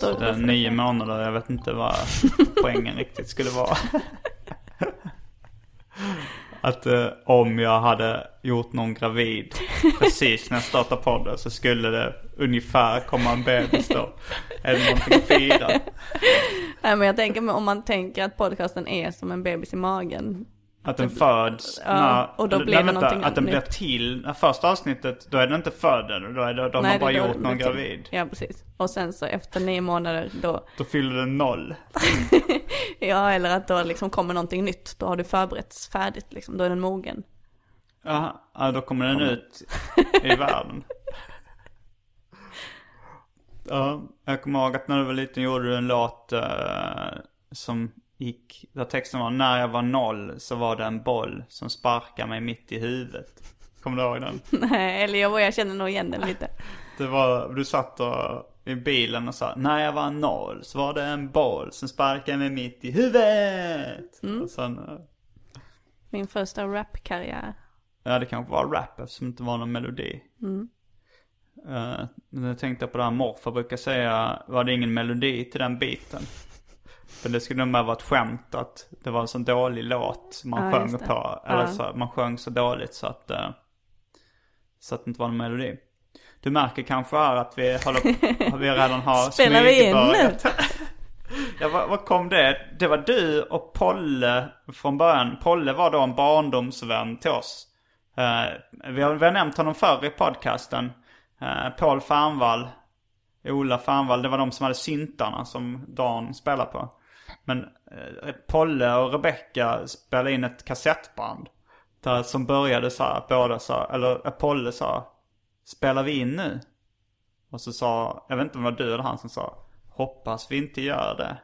Fast får nio månader, jag vet inte vad poängen riktigt skulle vara. Att eh, om jag hade gjort någon gravid precis när jag startade podden så skulle det ungefär komma en bebis då. Det någonting att fira? Nej men jag tänker om man tänker att podcasten är som en bebis i magen. Att den föds Ja, när, och då blir nej, vänta, någonting Att den blir till, första avsnittet, då är den inte född än. Då, är det, då har man bara gjort någon gravid. Ja precis. Och sen så efter nio månader då, Då fyller den noll. ja eller att då liksom kommer någonting nytt. Då har du förberetts färdigt liksom. Då är den mogen. Ja, då kommer den ut i världen. Ja, jag kommer ihåg att när du var liten gjorde du en låt eh, som gick, där texten var när jag var noll så var det en boll som sparkade mig mitt i huvudet. Kommer du ihåg den? Nej, eller jag, jag känner nog igen den lite. Det var, du satt och, i bilen och sa när jag var noll så var det en boll som sparkade mig mitt i huvudet. Och sen, eh, Min första rapkarriär. Ja, det kanske var rap eftersom det inte var någon melodi. Uh, nu tänkte jag på det här morfar brukar säga, var det ingen melodi till den biten? För det skulle nog bara vara ett skämt att det var en sån dålig låt man Ja, sjöng på. Eller Ja. så, man sjöng så dåligt så att, eh, så att det inte var någon melodi. Du märker kanske här att vi, håller, vi redan har Spelar vi in nu? Ja, vad, vad kom det? Det var du och Polle från början. Polle var då en barndomsvän till oss. Eh, vi, har, vi har nämnt honom förr i podcasten. Uh, Paul Fernvall, Ola Fernvall, det var de som hade syntarna som Dan spelar på. Men uh, Polle och Rebecca spelade in ett kassettband. Där, som började så här, båda sa, eller uh, Polle sa, spelar vi in nu? Och så sa, jag vet inte om det var du eller han som sa, hoppas vi inte gör det.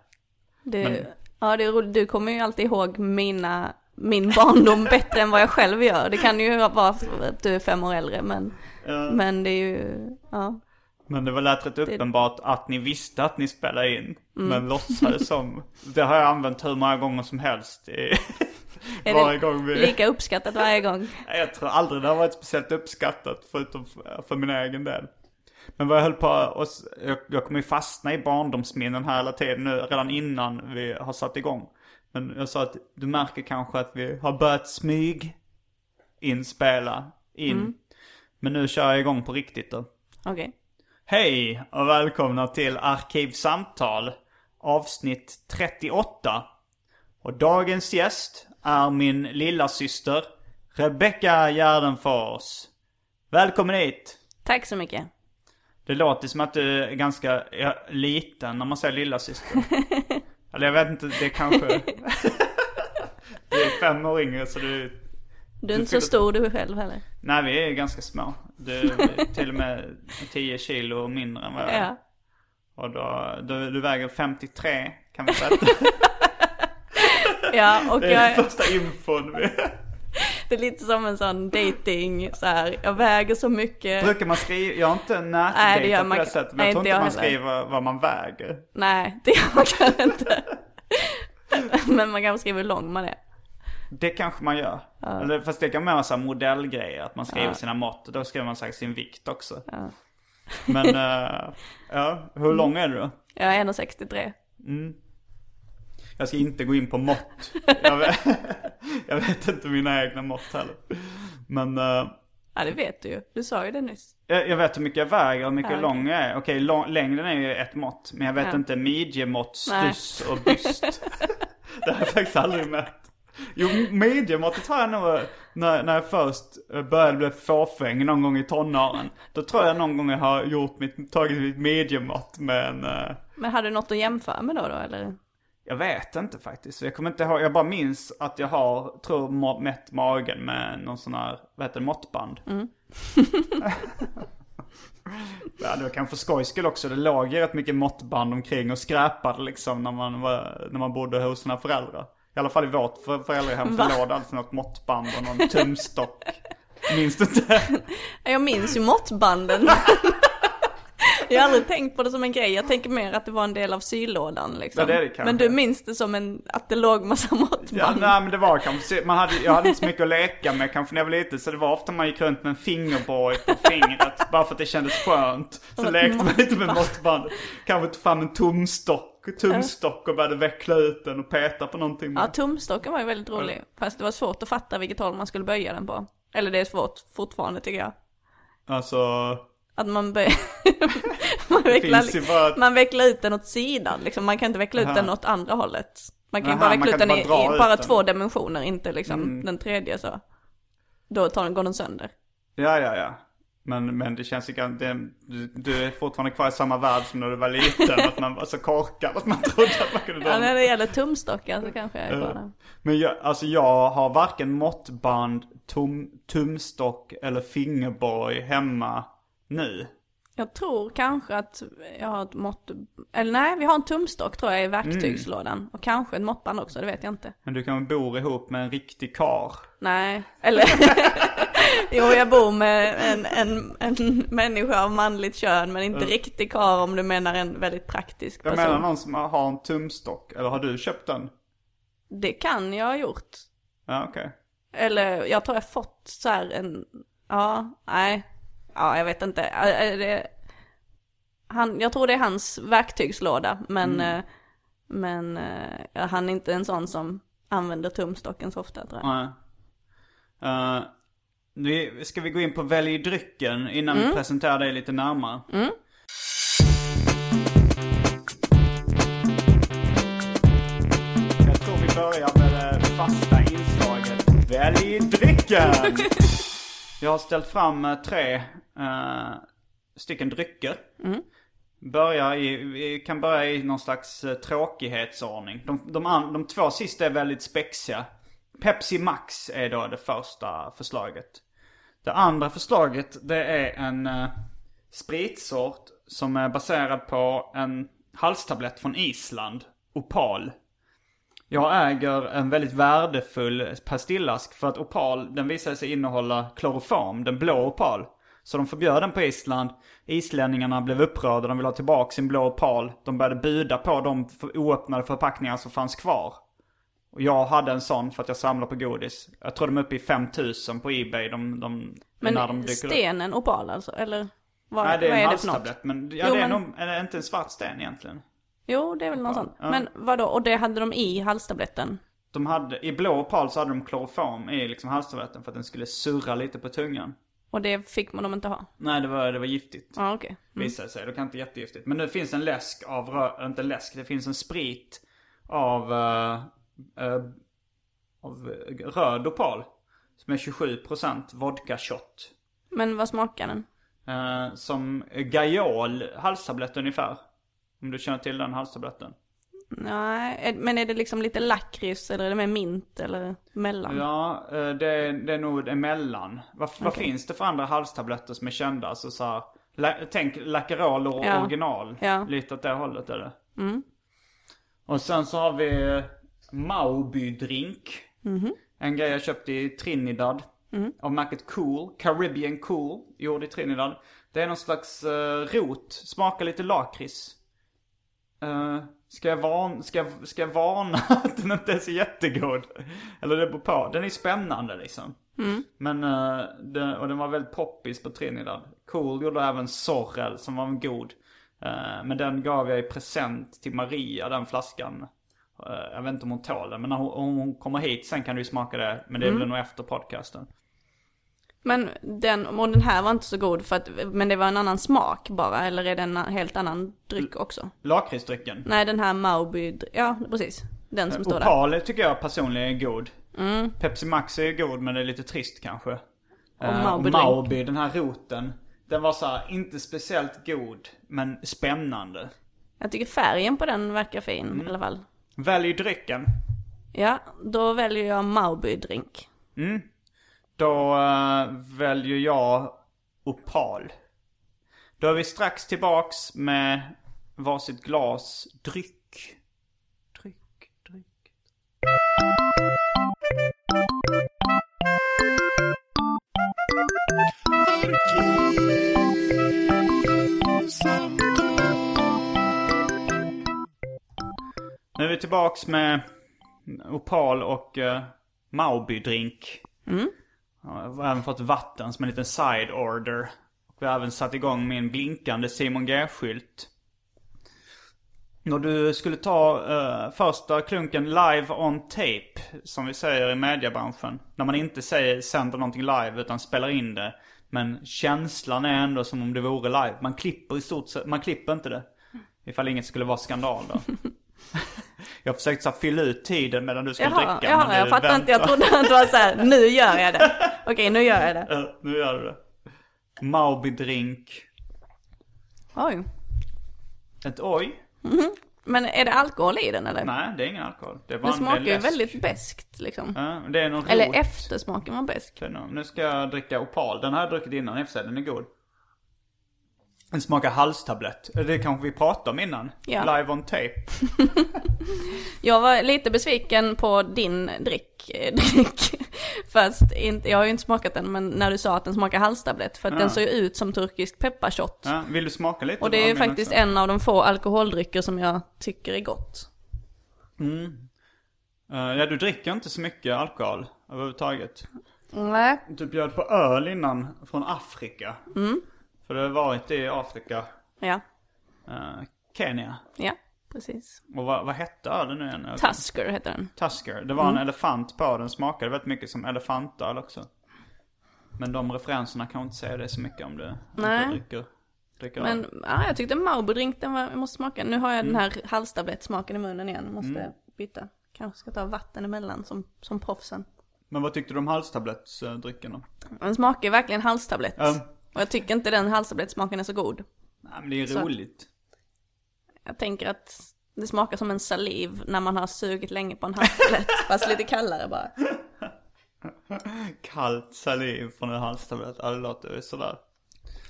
Du, Men- Ja, det är roligt. Du kommer ju alltid ihåg mina, min barndom bättre än vad jag själv gör. Det kan ju vara för att du är fem år äldre, men, men det är ju, ja. Men det var lät rätt uppenbart att ni visste att ni spelade in. Mm. Men låtsades som. Det har jag använt hur många gånger som helst. I, Är varje det gång vi... lika uppskattat varje gång? Jag tror aldrig det har varit speciellt uppskattat förutom för, för min egen del. Men vad jag höll på och jag, jag kommer ju fastna i barndomsminnen här hela tiden nu redan innan vi har satt igång. Men jag sa att du märker kanske att vi har börjat smyg inspela in. Men nu kör jag igång på riktigt då. Okej. Hej och välkomna till Arkivsamtal avsnitt 38. Och dagens gäst är min lilla syster Rebecca Gärdenfors. Välkommen hit! Tack så mycket. Det låter som att du är ganska ja, liten när man säger lilla syster. Eller jag vet inte, det kanske... du är fem år yngre så du... Du är Du inte så stor du själv heller. Nej vi är ganska små. Du är till och med 10 kilo mindre än vad jag är. Ja. Och då, du, du väger 53 kan vi säga. Ja, och Det är jag, första infon. det är lite som en sån dating så här. jag väger så mycket. Brukar man skriva, jag har inte nätdejtat på det sättet. Men nej, jag tror inte jag man heller. skriver vad man väger. Nej, det gör man kanske inte. Men man kanske skriver hur lång man är. Det kanske man gör. Eller, fast det kan så här modellgrejer. Att man skriver sina mått. Då skriver man säkert sin vikt också. Men, eh, ja. Hur lång är du då? Jag är 1,63. Jag ska inte gå in på mått. Jag vet, jag vet inte mina egna mått heller. Men eh, Ja det vet du ju. Du sa ju det nyss. jag, jag vet hur mycket jag väger och hur mycket Ja, lång jag är. Okej, lång, längden är ju ett mått. Men jag vet Ja. inte midjemått, stuss och byst. det har jag faktiskt aldrig mätt. Jo, midjemåttet har jag nog när, när jag först började bli fåfäng någon gång i tonåren. Då tror jag någon gång jag har gjort mitt, tagit mitt midjemått med en... eh, Men hade du något att jämföra med då, då eller? Jag vet inte faktiskt. Jag kommer inte ihåg. Jag bara minns att jag har, tror mätt magen med någon sån här, vad heter det, måttband. ja, det var kanske för skojs skull också. Det låg ju rätt mycket måttband omkring och skräpade liksom när man, var, när man bodde hos sina föräldrar. I alla fall i vårt för, föräldrahem så låg det alltid något måttband och någon tumstock. Minns du inte? Jag minns ju måttbanden. jag har aldrig tänkt på det som en grej. Jag tänker mer att det var en del av sylådan liksom. Ja, det det. Men du minns det som en, att det låg massa måttband. Ja, nej men det var kanske, man hade, jag hade inte så mycket att leka med kanske när jag var liten. Så det var ofta man gick runt med en fingerborg på fingret. bara för att det kändes skönt. Så lekte man lite med måttbandet. Kanske tog fram en tumstock, tumstock och började veckla ut den och peta på någonting. Ja, Med. tumstocken var ju väldigt rolig. Fast det var svårt att fatta vilket håll man skulle böja den på. Eller det är svårt fortfarande tycker jag. Alltså, Att man böjer... man, vecklar, bara- man vecklar ut den åt sidan liksom. Man kan inte veckla ut Aha. den åt andra hållet. Man kan Aha, bara veckla ut den i, bara i ut bara den. två dimensioner, inte liksom Mm. den tredje så. Då tar den, går den sönder. ja ja ja. Men, men det känns ju gan- det, du, du är fortfarande kvar i samma värld som när du var liten. att man var så korkad att man trodde att man kunde dra Ja, när det gäller tumstockar så kanske jag är kvar där. Men jag, alltså jag har varken måttband, tum, tumstock eller fingerborg hemma nu. Jag tror kanske att jag har ett mått... Eller nej, vi har en tumstock tror jag i verktygslådan. Mm. Och kanske ett måttband också, det vet jag inte. Men du kan bor ihop med en riktig kar. Nej, eller... jo, jag bor med en, en, en människa av manligt kön, men inte riktigt karl om du menar en väldigt praktisk Jag person. menar någon som har en tumstock. Eller har du köpt den? Det kan jag ha gjort. Ja okej. Eller jag tror jag fått så här en... Ja, nej. Ja, jag vet inte. Det... Han, jag tror det är hans verktygslåda, men... eh, Men eh, han är inte en sån som använder tumstocken så ofta tror jag. Nej. Eh, nu ska vi gå in på välj drycken innan Mm. vi presenterar dig lite närmare. Jag tror vi börjar med det fasta inslaget Välj drycken! Jag har ställt fram eh, tre eh, stycken drycker. Börja i, vi kan börja i någon slags eh, tråkighetsordning. De, de, an, de två sista är väldigt spexiga. Pepsi Max är då det första förslaget. Det andra förslaget det är en eh, spritsort som är baserad på en halstablett från Island. Opal. Jag äger en väldigt värdefull pastillask för att opal, den visade sig innehålla kloroform, den blå opal. Så de förbjöd den på Island. Islänningarna blev upprörda, de ville ha tillbaka sin blå opal. De började buda på de oöppnade förpackningar som fanns kvar. Och jag hade en sån för att jag samlar på godis. Jag tror de är uppe i 5000 på Ebay, de, de, när de Men dyker upp. stenen opal alltså, eller? Vad, Nej det är vad en är något? halstablett. Men, ja, Jo, det är men- nog, är inte en svart sten egentligen. Jo, det är väl något sånt. ja. Men vadå, och det hade de i halstabletten? De hade, i blå opal så hade de kloroform i liksom halstabletten för att den skulle surra lite på tungan. Och det fick man dem inte ha? Nej, det var, det var giftigt. Ja, okej. Visade sig. Det kan inte jättegiftigt. Men nu finns en läsk av, rö- inte läsk, det finns en sprit av, uh, av röd opal. Som är 27% vodka shot. Men vad smakar den? Uh, som Gajol halstablett ungefär. Om du känner till den halstabletten. Nej, men är det liksom lite lakrits eller är det med mint eller mellan? Ja, eh, det, är- det är nog emellan. Vad, vad finns det för andra halstabletter som är kända? Alltså så här, la, tänk Läkerol och Ja. original. Ja. Lite åt det hållet är det. Och sen så har vi Mauby drink. En grej jag köpte i Trinidad. Av märket Cool. Caribbean Cool. Gjord i Trinidad. Det är någon slags uh, rot. Smakar lite lakrits. Eh, ska, jag varna, ska, jag- ska jag varna att den inte är så jättegod? Eller det beror på. Den är spännande liksom. Men, eh, den, och den var väldigt poppis på Trinidad. Cool gjorde även Sorrel som var en god. Eh, men den gav jag i present till Maria, den flaskan. Eh, jag vet inte om hon tål den, men hon, om hon kommer hit sen kan du ju smaka det. Men det blir nog efter podcasten. Men den, och den här var inte så god för att, men det var en annan smak bara, eller är det en helt annan dryck också? Lakritsdrycken. Nej, den här Mauby, ja precis. Den som står där. Opal tycker jag personligen är god. Pepsi Max är ju god men det är lite trist kanske. Eh, Mauby och. Mauby, den här roten. Den var så här, inte speciellt god, men spännande. Jag tycker färgen på den verkar fin i alla fall. Välj drycken. Ja, då väljer jag Mauby drink. Då eh, väljer jag Opal. Då är vi strax tillbaks med varsitt glas dryck. Dryck, dryck. Nu är vi tillbaks med Opal och uh, Mauby-drink. Ja, Jag har även fått vatten som en liten side order. Och vi har även satt igång min blinkande Simon G-skylt. När du skulle ta eh, första klunken live on tape, som vi säger i mediebranschen. När man inte säger sänder någonting live utan spelar in det. Men känslan är ändå som om det vore live. Man klipper i stort sett, man klipper inte det. Ifall inget skulle vara skandal då. jag har försökt så här, fylla ut tiden medan du Jaha, dricka. jaha jag fattar inte. Jag trodde att det var så här, nu gör jag det. Okej, nu gör jag det. Ja, nu gör du det. Mauby-drink. Oj. Ett oj? Men är det alkohol i den eller? Nej, det är ingen alkohol. Det är bara Den en smakar ju väldigt beskt liksom. Ja, Eller eftersmaken var besk. Nu ska jag dricka Opal. Den har jag druckit innan i och för sig. Den är god. Den smakar halstablett. Det kanske vi pratade om innan. Ja. Live on tape. Jag var lite besviken på din dryck. eh, dryck. Fast inte, jag har ju inte smakat den, men när du sa att den smakar halstablett. För att den ser ju ut som turkisk pepparshot. Ja, vill du smaka lite? Och det är faktiskt också? en av de få alkoholdrycker som jag tycker är gott. Eh, ja, du dricker inte så mycket alkohol överhuvudtaget. Nej. Du bjöd på öl innan från Afrika. Mm. För du har varit i Afrika. Ja, eh, Kenya. ja, precis. Och vad, vad hette ölen nu igen? Tusker heter den. Tusker. Det var en elefant på den. Smakade väldigt mycket som elefantöl också. Men de referenserna kan jag inte säga det så mycket om du Nej. inte dricker, dricker Men öl. ja, jag tyckte Marlboro drink, den var, jag måste smaka. Nu har jag Mm. den här halstablettsmaken i munnen igen. Jag måste byta. Kanske ska ta vatten emellan som, som proffsen. Men vad tyckte du om halstablettsdrycken då? Den smakar verkligen halstablett. Ja. Och jag tycker inte den halstablettsmaken är så god. Nej men det är Så. roligt. Jag tänker att det smakar som en saliv när man har sugit länge på en halstablett. fast lite kallare bara. Kallt saliv från en halstablett. Ja det låter ju sådär.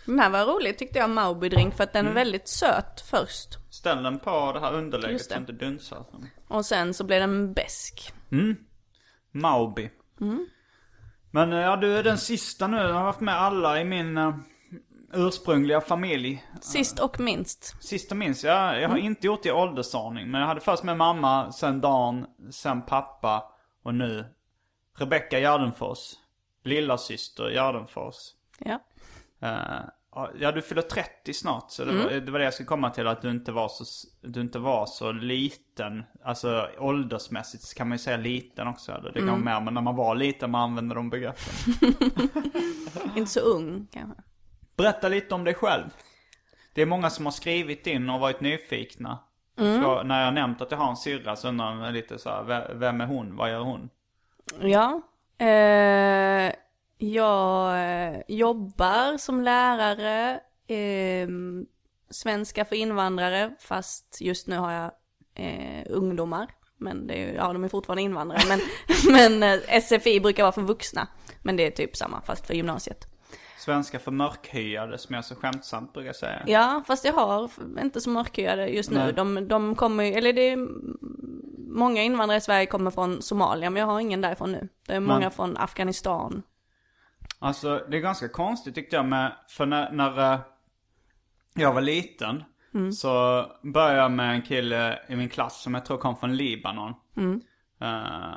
Den här var rolig tyckte jag, Mauby drink, för att Mm. den är väldigt söt först. Ställ den på det här underlägget Just det. så inte dunsar. Och sen så blir den besk. Mauby. Men eh, ja, du är den sista nu. Jag har haft med alla i min uh, ursprungliga familj. Sist och minst. Sista minns jag, jag har inte gjort det i åldersordning. Men jag hade först med mamma, sen Dan, sen pappa och nu Rebecka Gärdenfors. Lilla syster Gärdenfors. Ja. Eh, ja, du fyller 30 snart. Så det, var, det var det jag skulle komma till. Att du inte var så, du inte var så liten. Alltså åldersmässigt kan man ju säga liten också. Det kan vara mer, men när man var liten man använde de begreppen. Inte så ung kanske. Berätta lite om dig själv. Det är många som har skrivit in och varit nyfikna. Frå- när jag nämnt att jag har en syrra så undrar de lite så här, "Ve- vem är hon? Vad gör hon? Ja. Eh, jag eh, jobbar som lärare, eh, svenska för invandrare, fast just nu har jag eh, ungdomar. Men det är, ja, de är fortfarande invandrare. Men, men eh, SFI brukar vara för vuxna. Men det är typ samma, fast för gymnasiet. Svenska för mörkhyade som jag så skämtsamt brukar säga. Ja, fast jag har inte så mörkhyade just nu. Nej. De, de kommer eller det är många invandrare i Sverige kommer från Somalia, men jag har ingen därifrån nu. Det är många Men- från Afghanistan. Alltså det är ganska konstigt tyckte jag med, för när, när eh, jag var liten Så började jag med en kille i min klass som jag tror kom från Libanon. Eh,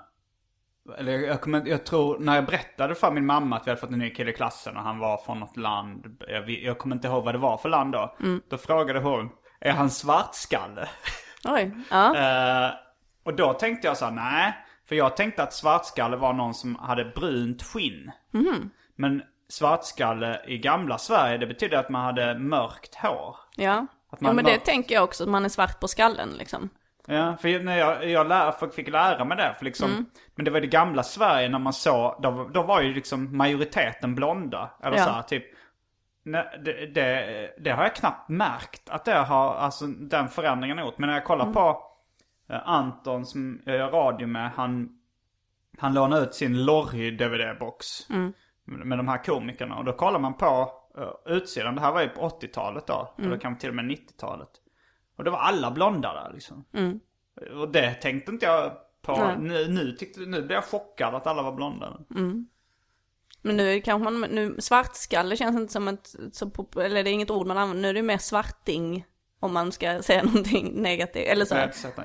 eller jag, kommer, jag tror, när jag berättade för min mamma att vi hade fått en ny kille i klassen och han var från något land. Jag, jag kommer inte ihåg vad det var för land då. Då frågade hon, är han svartskalle? Oj, ja. Eh, och då tänkte jag så här, nej. För jag tänkte att svartskalle var någon som hade brunt skinn. Men svartskalle i gamla Sverige, det betyder att man hade mörkt hår. Ja. Att ja man men var- det tänker jag också, att man är svart på skallen liksom. Ja, för när jag, jag lär, fick lära mig det. För liksom, Mm. Men det var i det gamla Sverige när man såg, då, då var ju liksom majoriteten blonda. Eller Ja. så här, typ. Nej, det, det, det har jag knappt märkt att det har, alltså den förändringen har gjort. Men när jag kollar Mm. på eh, Anton som jag gör radio med, han, han lånar ut sin Lorry DVD-box. Mm. Med de här komikerna. Och då kollar man på uh, utsidan, det här var ju på 80-talet då. Mm. Eller kanske till och med 90-talet. Och det var alla blonda där liksom. Och det tänkte inte jag på. Nej. Nu, nu, tyckte, nu blev jag chockad att alla var blonda. Men nu kanske man, nu, svartskalle känns inte som ett, så eller det är inget ord man använder, nu är det mer svarting. Om man ska säga någonting negativt, eller så.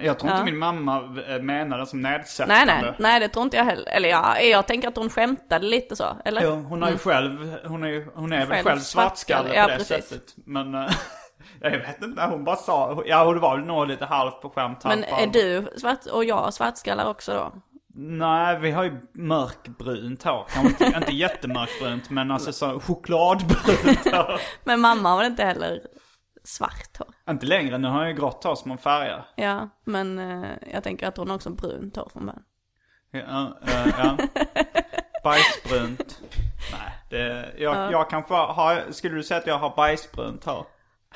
Jag tror Ja. inte min mamma eh, menade det som nedsättande. Nej, nej, nej det tror inte jag heller. Eller ja, jag tänker att hon skämtade lite så, eller? Jo, hon har ju själv, hon är, hon är väl Själv svartskalle svartskalle, på ja, det precis. sättet. Men eh, jag vet inte, hon bara sa, ja det var väl nog lite halvt på skämt. Men är du svart och jag svartskallar också då? Nej, vi har ju mörkbrunt hår. Kanske inte, inte jättemörkbrunt, men alltså så chokladbrunt hår. Men mamma har väl inte heller svart hår? Inte längre, nu har jag ju grått hår som hon färgar. Ja, men eh, jag tänker att hon har också brunt hår från början. Ja, eh, ja. Bajsbrunt. Nej, det, jag, jag kanske har, skulle du säga att jag har bajsbrunt hår?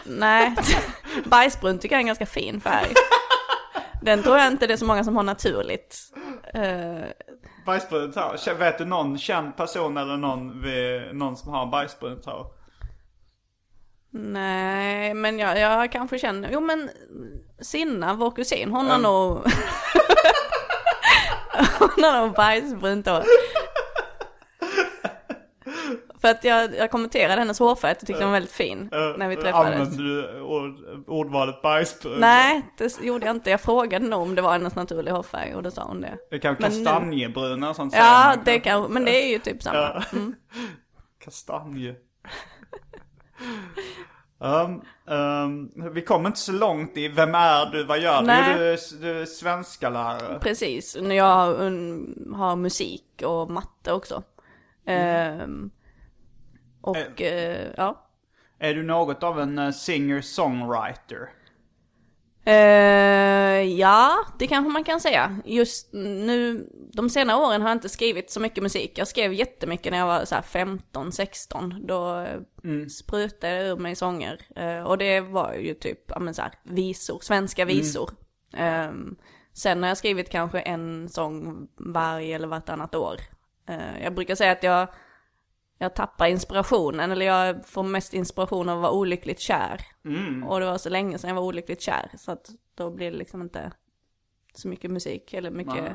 Nej, bajsbrunt tycker jag är en ganska fin färg. Den tror jag inte det är så många som har naturligt. Eh, Bajsbrunt hår? Vet du någon känd person eller någon, någon som har bajsbrunt hår? Nej, men jag, jag kanske känner, jo men Sinna, vår kusin, hon har nog... hon har nog bajsbrunt hår. För att jag, jag kommenterade hennes hårfärg, jag tyckte den var väldigt fin när vi träffades. Använder du ord, ordvalet bajsbrunt? Nej, det gjorde jag inte. Jag frågade nog om det var hennes naturliga hårfärg och då sa hon det. Det kan kastanjebruna och sånt Ja, det kan, men det är ju typ samma. Mm. Kastanje. Um, um, vi kommer inte så långt i vem är du, vad gör du? Nej. Du, är- du är svenska lärare. Precis, jag um, har musik och matte också. Ehm, och eh, ja. Är du något av en eh, singer-songwriter? Eh, ja, det kanske man kan säga. Just nu, de senare åren har jag inte skrivit så mycket musik. Jag skrev jättemycket när jag var så här 15, 16. Då mm. sprutade jag ur mig sånger. Eh, och det var ju typ, ja men så här, visor, svenska visor. Ehm, sen har jag skrivit kanske en sång varje eller vartannat år. Eh, jag brukar säga att jag, jag tappar inspirationen, eller jag får mest inspiration av att vara olyckligt kär. Och det var så länge sedan jag var olyckligt kär, så att då blir det liksom inte så mycket musik eller mycket Nej.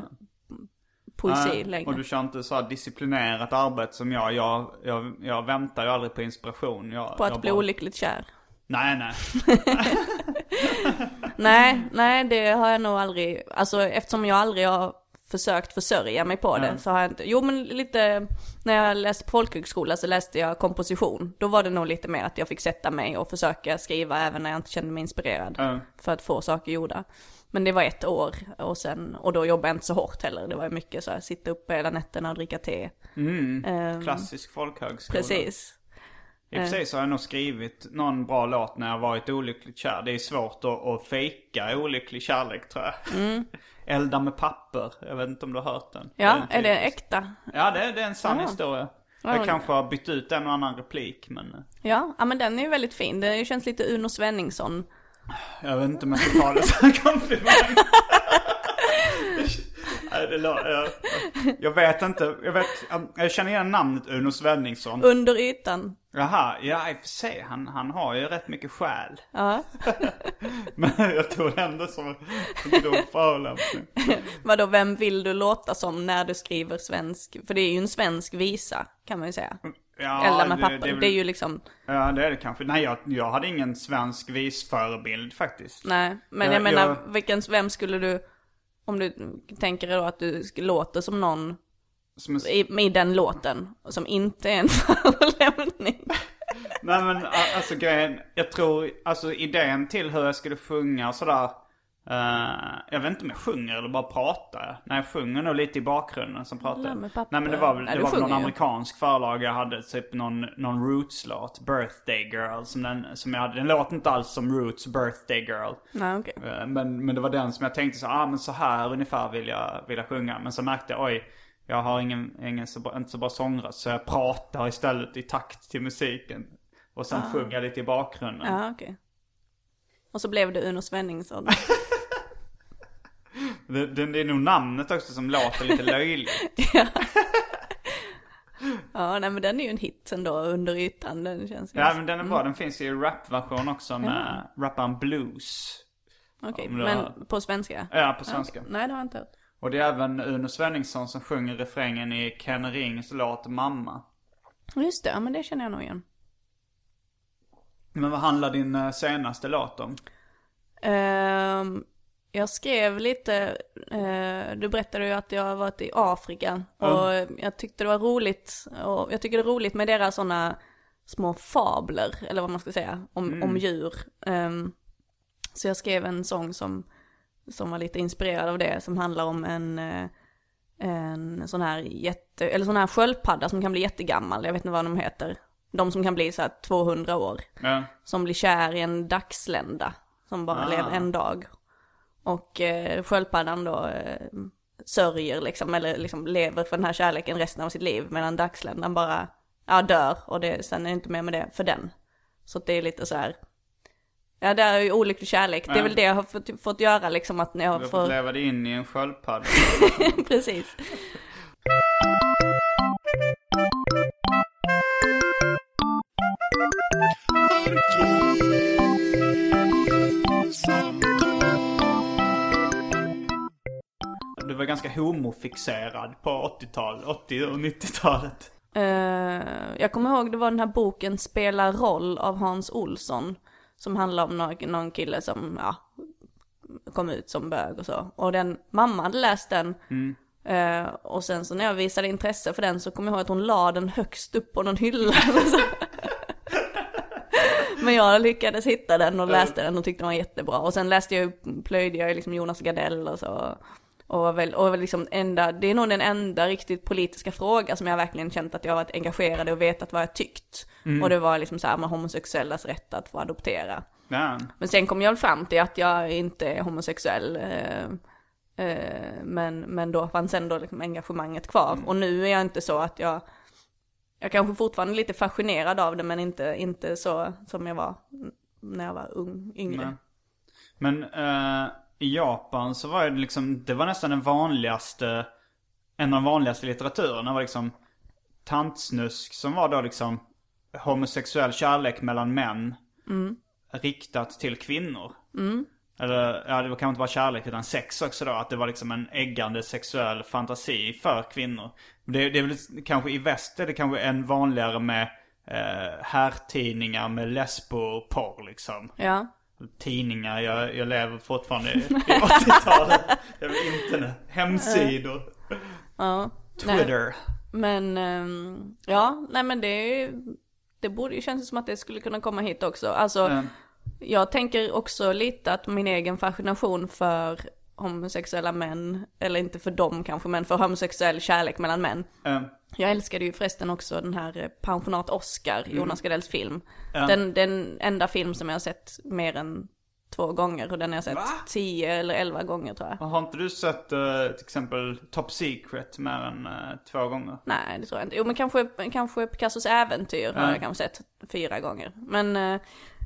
poesi Nej, längre. Och du kör inte så här disciplinerat arbete som jag. Jag, jag, jag väntar ju aldrig på inspiration. Jag, På att jag bli bara- olyckligt kär. Nej, nej. Nej, nej det har jag nog aldrig, alltså eftersom jag aldrig har försökt försörja mig på det så har jag inte, jo men lite, när jag läste på folkhögskola så läste jag komposition. Då var det nog lite mer att jag fick sätta mig och försöka skriva även när jag inte kände mig inspirerad. Ja. För att få saker gjorda. Men det var ett år och sen, och då jobbade jag inte så hårt heller. Det var mycket så här, sitta uppe hela nätterna och dricka te. Ehm, Klassisk folkhögskola. Precis. I och för sig så har jag nog skrivit någon bra låt när jag varit olyckligt kär. Det är svårt att, att fejka olycklig kärlek tror jag. Elda med papper. Jag vet inte om du har hört den. Ja, Den är det typisk. äkta? Ja, det, det är en sann Ah. historia. Ja, Jag kanske har bytt ut en och annan replik men eh, Ja, ja men den är ju väldigt fin. Det känns lite Uno Svenningsson. jag vet inte om jag ska ta det som en komplimang. Det jag, jag vet inte. Jag, vet, jag känner igen namnet Uno Svenningsson. Under ytan. Jaha, ja i och för sig. Han, han har ju rätt mycket själ. Ja. Men jag tog det ändå som en grov förolämpning. Vadå, vem vill du låta som när du skriver svensk? För det är ju en svensk visa, kan man ju säga. Ja, Elda med det- papper. det Det är är, väl- ju liksom, Ja, det är det kanske. Nej, jag, jag hade ingen svensk visförebild faktiskt. nej. Men Ja, jag menar, jag- vilken, vem skulle du, om du tänker då att du låter som någon Som en, i, i den låten, som inte är en förolämpning. nej men alltså grejen, jag tror, alltså idén till hur jag skulle sjunga sådär. Eh, jag vet inte om jag sjunger eller bara pratar. Nej, jag sjunger nog lite i bakgrunden som pratar. Nej men det var väl, det var någon ju. amerikansk förlag jag hade. Typ någon, någon Roots-låt. Birthday Girl. Som, den, som jag hade. Den låter inte alls som Roots Birthday Girl. Nej, okej. Eh, Men, men det var den som jag tänkte så, ah men så här ungefär vill jag, vill jag sjunga. Men så märkte jag, oj, jag har ingen, ingen så bra, inte så bra sångröst. Så jag pratar istället i takt till musiken. Och sen sjunger jag lite i bakgrunden. Ja, okej. Och så blev det Uno Svenningsson. Det, det, är nog namnet också som låter lite löjligt. ja, nej men den är ju en hit ändå under ytan. Den känns ja men den är bra, den finns i rapversion också med rapparen Blues. Okej, du men har- på svenska? Ja, på svenska. Okej. Nej, det har jag inte hört. Och det är även Uno Svenningsson som sjunger refrängen i Ken Rings låt Mamma. Just det, ja men det känner jag nog igen. Men vad handlar din eh, senaste låt om? Ehm, jag skrev lite, eh, du berättade ju att jag har varit i Afrika. Och jag tyckte det var roligt, och jag tycker det är roligt med deras sådana små fabler, eller vad man ska säga, om, om djur. Ehm, så jag skrev en sång som, som var lite inspirerad av det, som handlar om en, eh, en sån här jätte, eller sån här sköldpadda som kan bli jättegammal, jag vet inte vad de heter. De som kan bli så här 200 år Ja. som blir kär i en dagslända som bara Ah. lever en dag. Och eh, sköldpaddan då eh, sörjer liksom, eller liksom lever för den här kärleken resten av sitt liv. Medan dagsländan bara, ja dör och det, sen är det inte mer med det för den. Så det är lite så här, ja det är ju olycklig kärlek. Det är väl det jag har fått, fått göra liksom att när jag Du har fått får, leva dig in i en sköldpadda. precis. Var ganska homofixerad på 80-talet, 80 och 90-talet. Eh, jag kommer ihåg det var den här boken Spela roll av Hans Olsson. Som handlar om någon, någon kille som, ja, kom ut som bög och så. Och den, mamma hade läst den. Eh, och sen så när jag visade intresse för den så kommer jag ihåg att hon la den högst upp på någon hylla. Men jag lyckades hitta den och läste den och tyckte den var jättebra. Och sen läste jag, plöjde jag liksom Jonas Gardell och så. Och väl, och liksom enda, det är nog den enda riktigt politiska fråga som jag verkligen känt att jag har varit engagerad i och vetat vad jag tyckt. Och det var liksom så här med homosexuellas rätt att få adoptera. Ja. Men sen kom jag fram till att jag inte är homosexuell. Eh, eh, men, men då fanns ändå liksom engagemanget kvar. Och nu är jag inte så att jag, jag kanske fortfarande är lite fascinerad av det men inte, inte så som jag var när jag var ung, yngre. Nej. Men eh, i Japan så var det liksom, det var nästan den vanligaste, en av de vanligaste litteraturerna var liksom tantsnusk som var då liksom homosexuell kärlek mellan män. Riktat till kvinnor. Eller, ja det var kanske inte bara kärlek utan sex också då. Att det var liksom en äggande sexuell fantasi för kvinnor. Det, det är väl kanske i väst är det kanske än vanligare med eh, herrtidningar med lesboporr liksom. Ja. Tidningar, jag, jag lever fortfarande i, i 80-talet. Jag vill internet, hemsidor, ja. Nej. Twitter. Men ehm, ja, nej men det är ju- det borde ju kännas som att det skulle kunna komma hit också. Alltså, Ja. jag tänker också lite att min egen fascination för homosexuella män, eller inte för dem kanske, men för homosexuell kärlek mellan män. Eh, Jag älskade ju förresten också den här eh, Pensionat Oscar, Jonas Gardells film. Mm. Den, den enda film som jag har sett mer än två gånger och den har jag sett Va? tio eller elva gånger tror jag. har inte du sett eh, till exempel Top Secret mer än eh, två gånger? Nej, det tror jag inte. Jo, men kanske, kanske Picassos äventyr har Ja. jag kanske sett fyra gånger. Men eh,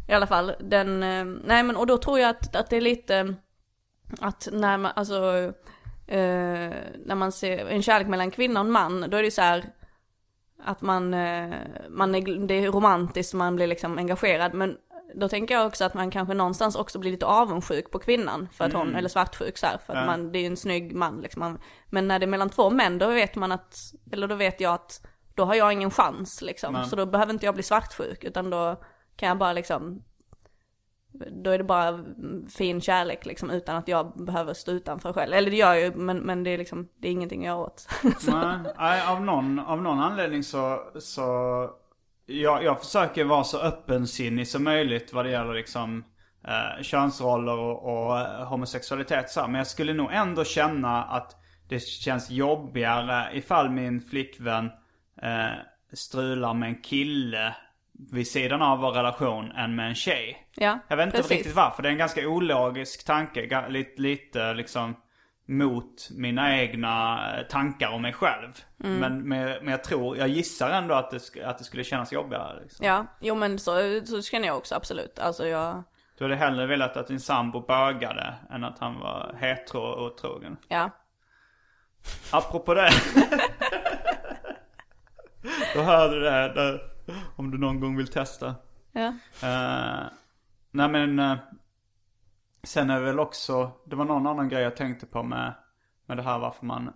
i alla fall, den, nej men och då tror jag att, att det är lite, att när man, alltså, eh, när man ser en kärlek mellan kvinna och en man, då är det så här, att man, eh, man är, det är romantiskt, man blir liksom engagerad, men då tänker jag också att man kanske någonstans också blir lite avundsjuk på kvinnan för att hon, eller svartsjuk så här, för att Ja. man, det är ju en snygg man liksom. Men när det är mellan två män, då vet man att, eller då vet jag att då har jag ingen chans liksom. Så då behöver inte jag bli svartsjuk utan då kan jag bara liksom då är det bara fin kärlek liksom utan att jag behöver stå utanför själv. Eller det gör jag ju men, men det är liksom, det är ingenting jag åt. Nej, av, någon, av någon anledning så, så jag, jag försöker vara så öppensinnig som möjligt vad det gäller liksom eh, könsroller och, och eh, homosexualitet så här. Men jag skulle nog ändå känna att det känns jobbigare ifall min flickvän eh, strular med en kille vid sidan av vår relation än med en tjej. ja, Jag vet inte precis. riktigt varför. Det är en ganska ologisk tanke. Lite, lite liksom mot mina egna eh, tankar om mig själv. Mm. Men, men, men jag tror, jag gissar ändå att det, att det skulle kännas jobbigare. Liksom. Ja, jo men så, så känner jag också absolut. Alltså jag, Du hade hellre velat att din sambo bögade än att han var hetero och otrogen. ja. Apropå det. Då hörde du det där, om du någon gång vill testa. Ja. Uh, nej men, eh, sen är det väl också, det var någon annan grej jag tänkte på med, med det här varför man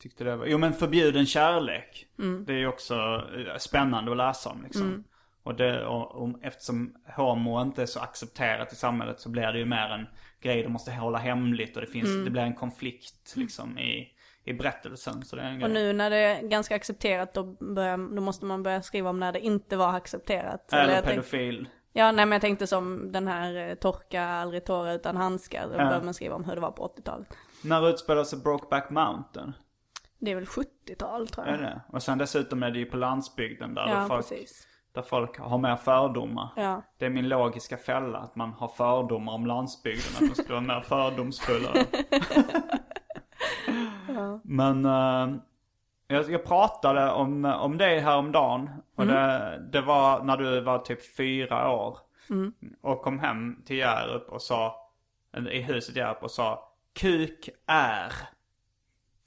tyckte det var, jo men förbjuden kärlek. Det är ju också eh, spännande att läsa om liksom. Och, det, och, och eftersom homo inte är så accepterat i samhället så blir det ju mer en grej du måste hålla hemligt och det finns, det blir en konflikt liksom i, i berättelsen. Så det är en Och grej. nu när det är ganska accepterat då, börjar, då måste man börja skriva om när det inte var accepterat. Eller tänk- pedofil. Ja, nej men jag tänkte som den här eh, torka aldrig tårar utan handskar. Då Ja. börjar man skriva om hur det var på 80-talet. När utspelar sig Brokeback Mountain? Det är väl 70-tal tror Är jag. det? Och sen dessutom är det ju på landsbygden där, Ja, folk, precis. där folk har mer fördomar. Ja. Det är min logiska fälla, att man har fördomar om landsbygden, att de skulle vara mer fördomsfulla. Men eh, jag, jag pratade om, om dig häromdagen. Och det, det var när du var typ fyra år. Och kom hem till Hjärup och sa, i huset Hjärup och sa Kuk är.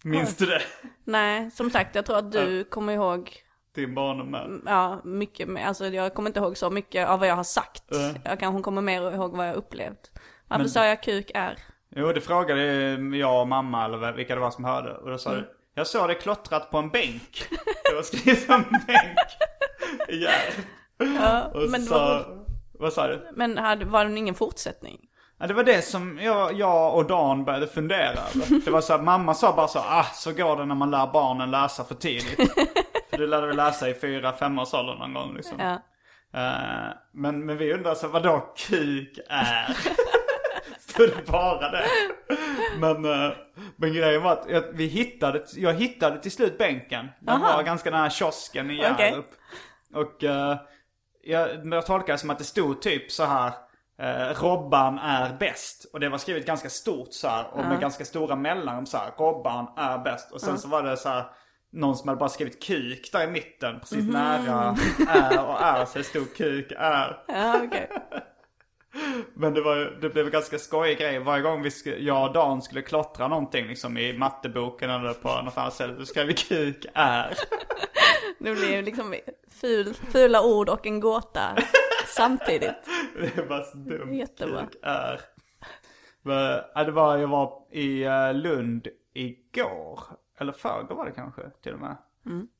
Minns du det? Nej, som sagt jag tror att du kommer ihåg Din barndom med. Ja, mycket mer. Alltså jag kommer inte ihåg så mycket av vad jag har sagt. Nej. Jag kanske kommer mer ihåg vad jag upplevt. Varför sa jag kuk är? Jo, det frågade jag och mamma eller vilka det var som hörde. Och då sa Mm. du, jag såg det klottrat på en bänk. Det var skrivet som en bänk. Ja. Ja, Och men, så, var, vad sa du? men hade, var det ingen fortsättning? Ja, det var det som jag, jag och Dan började fundera över. Det var så att mamma sa bara så ah, så går det när man lär barnen läsa för tidigt. för du lärde väl läsa i fyra, fem års ålder någon gång liksom. Ja. Eh, men, men vi undrar så vadå kuk är? Stod det bara det? Men, eh, men grejen var att jag, vi hittade, jag hittade till slut bänken. Den Aha. var ganska nära kiosken i. Hjärup. Och uh, jag, jag tolkar det som att det stod typ så här. eh, Robban är bäst. Och det var skrivet ganska stort så här. Och med ganska stora mellanrum så här. Robban är bäst. Och sen så var det så här. Någon som hade bara skrivit kuk där i mitten. Precis nära är och är. Så det stod kuk är. Ja, okej. Men det, var, det blev en ganska skojig grej. Varje gång vi sk- jag och Dan skulle klottra någonting liksom i matteboken eller på något annat ställe. Då skrev vi kuk är. Det blir liksom ful, fula ord och en gåta samtidigt. Det är bara så dumt. Jättebra. Kuk är. Men, ja, det var, jag var i eh, Lund igår. Eller förrgår var det kanske till och med.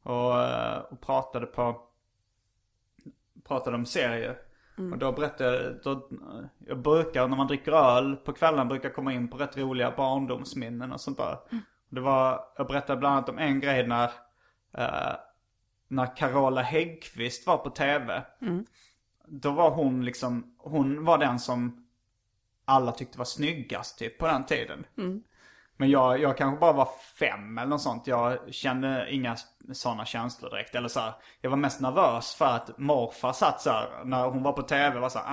Och, eh, och pratade på pratade om serier. Och då berättade jag, då, jag brukar när man dricker öl på kvällen brukar komma in på rätt roliga barndomsminnen och sånt där. Det var, jag berättade bland annat om en grej när, eh, när Carola Häggkvist var på tv. Då var hon liksom, hon var den som alla tyckte var snyggast typ på den tiden. Men jag, jag kanske bara var fem eller något sånt. Jag kände inga sådana känslor direkt. Eller så här, jag var mest nervös för att morfar satt så här, när hon var på tv var så här,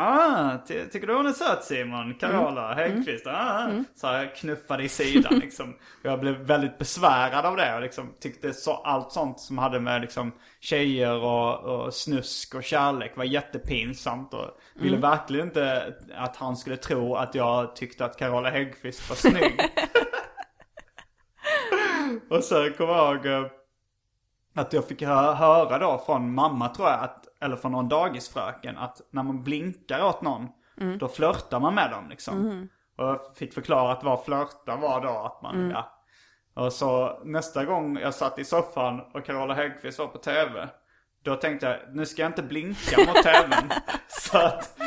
ah, ty- tycker du hon är söt Simon? Carola Häggkvist, ah. Så här, knuffade i sidan liksom. Jag blev väldigt besvärad av det och liksom tyckte så, allt sånt som hade med liksom tjejer och, och snusk och kärlek var jättepinsamt. Och ville verkligen inte att han skulle tro att jag tyckte att Carola Häggkvist var snygg. Och sen kommer jag ihåg eh, att jag fick hö- höra då från mamma tror jag, att, eller från någon dagisfröken, att när man blinkar åt någon, då flörtar man med dem liksom. Och jag fick förklara att vad flörta var då, att man, ja. Och så nästa gång jag satt i soffan och Carola Häggkvist var på tv. Då tänkte jag, nu ska jag inte blinka mot tvn. så att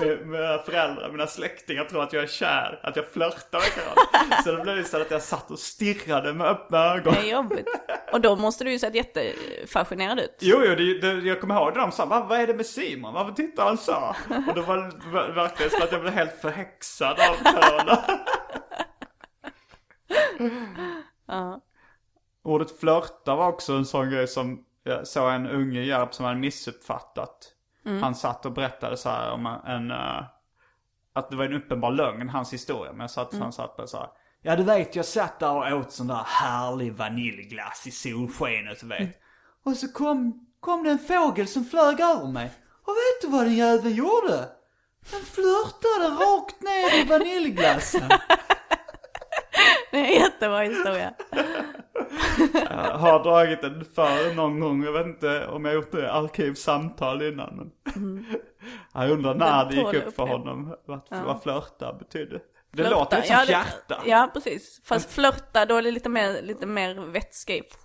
mi- mina föräldrar, mina släktingar tror att jag är kär. Att jag flörtar med Carola. Så det blev så att jag satt och stirrade med öppna ögon. Det är jobbigt. Och då måste du ju sett jättefascinerad ut. Jo, jo, det, det, jag kommer ihåg det de sa, "Va, vad är det med Simon? Varför tittar han så? Och det var ver- verkligen så att jag blev helt förhäxad av Carola. Ordet flörta var också en sån grej som jag såg en unge i Järp som hade missuppfattat. Han satt och berättade så här om en, eh, att det var en uppenbar lögn, hans historia. Men jag satt, han satt och sa, ja du vet jag satt där och åt sån där härlig vaniljglass i solskenet du vet. Och så kom, kom det en fågel som flög över mig. Och vet du vad den jäveln gjorde? Den flörtade rakt ner i vaniljglassen. Jättebra historia. Jag har dragit den för någon gång. Jag vet inte om jag gjort det i arkivsamtal innan. Men Jag undrar när det gick upp för honom vad, vad flörta betydde. Det Flörta. låter lite som ja, hjärta. Ja, precis. Fast flörta, då är det lite mer, lite mer vätska i.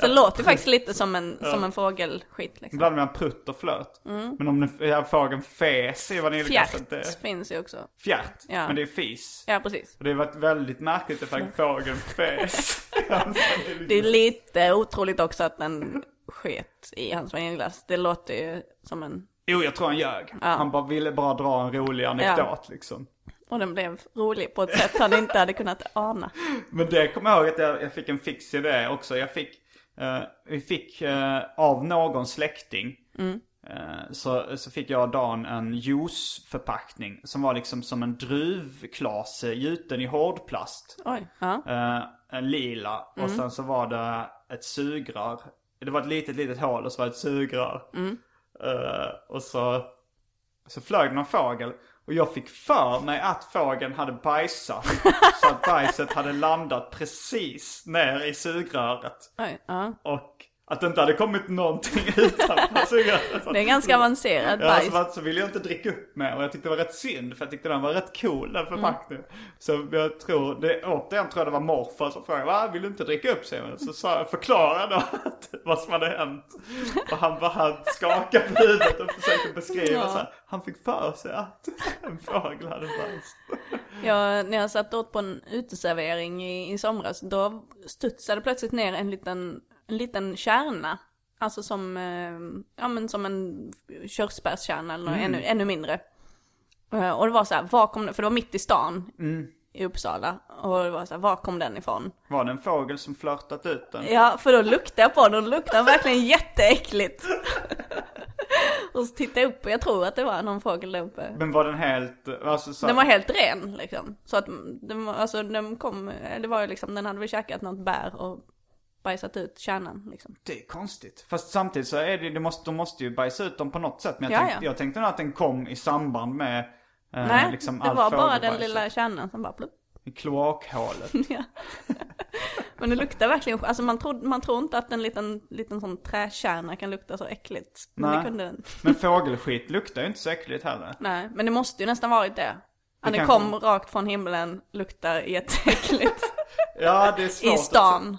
Så det låter ju faktiskt lite som en, som en fågelskit liksom. Ibland med en prutt och flört. Men om den, ja, fågeln fes i vaniljglassen. Fjärt Det, finns ju också. fjärt. Ja. Men det är fis. Ja, precis. Och det har varit väldigt märkligt ifall fågeln fes. Det är lite otroligt också att den sket i hans vaniljglass. Det låter ju som en... Jo, jag tror han ljög. Han bara ville bara dra en rolig anekdot liksom. Och den blev rolig på ett sätt han inte hade kunnat ana. Men det kommer jag ihåg att jag, jag fick en fix i det också. Jag fick, eh, vi fick eh, av någon släkting. eh, så, så fick jag och Dan en juiceförpackning. Som var liksom som en druvklase gjuten i hårdplast. Oj, ja. Eh, en lila. Och sen så var det ett sugrör. Det var ett litet, litet hål och så var det ett sugrör. Eh, och så, så flög någon fågel. Och jag fick för mig att fågeln hade bajsat. så att bajset hade landat precis ner i sugröret. Oj, ja. Och att det inte hade kommit någonting utanför sugröret. Det är ganska avancerad Ja, bajs. så, så ville jag inte dricka upp mer och jag tyckte det var rätt synd för jag tyckte den var rätt cool den förpackningen. Så jag tror, det, återigen tror jag det var morfar som frågade va, vill du inte dricka upp Simon? Så sa jag, förklara då att, vad som hade hänt. Och han han skakade på huvudet och försökte beskriva Ja. så här, han fick för sig att en fågel hade bajs. Jag, när jag satt åt på en uteservering i, i somras, då studsade plötsligt ner en liten, en liten kärna. Alltså som, eh, ja men som en körsbärskärna eller något ännu, ännu mindre. Eh, och det var så här, var kom den, för det var mitt i stan i Uppsala. Och det var så här, var kom den ifrån? Var det en fågel som flörtat ut den? Ja, för då luktade jag på den och luktade verkligen jätteäckligt. och så tittade jag upp och jag tror att det var någon fågel där uppe. Men var den helt, alltså så Den var helt ren liksom. Så att den, alltså, den kom, det var ju liksom, den hade väl käkat något bär och bajsat ut kärnan liksom. Det är konstigt. Fast samtidigt så är det, det måste, de måste ju bajsa ut dem på något sätt. Men jag, Ja, tänkte, ja. jag tänkte nog att den kom i samband med eh, Nej, liksom det var bara den lilla kärnan som bara plupp. I kloakhålet. Ja. Men det luktar verkligen, alltså man tror, man tror inte att en liten, liten sån träkärna kan lukta så äckligt. Men Nej. det kunde den. Men fågelskit luktar ju inte så äckligt heller. Nej, men det måste ju nästan varit det. Det kanske- kom rakt från himlen, luktar jätteäckligt Ja, det är svårt. i stan.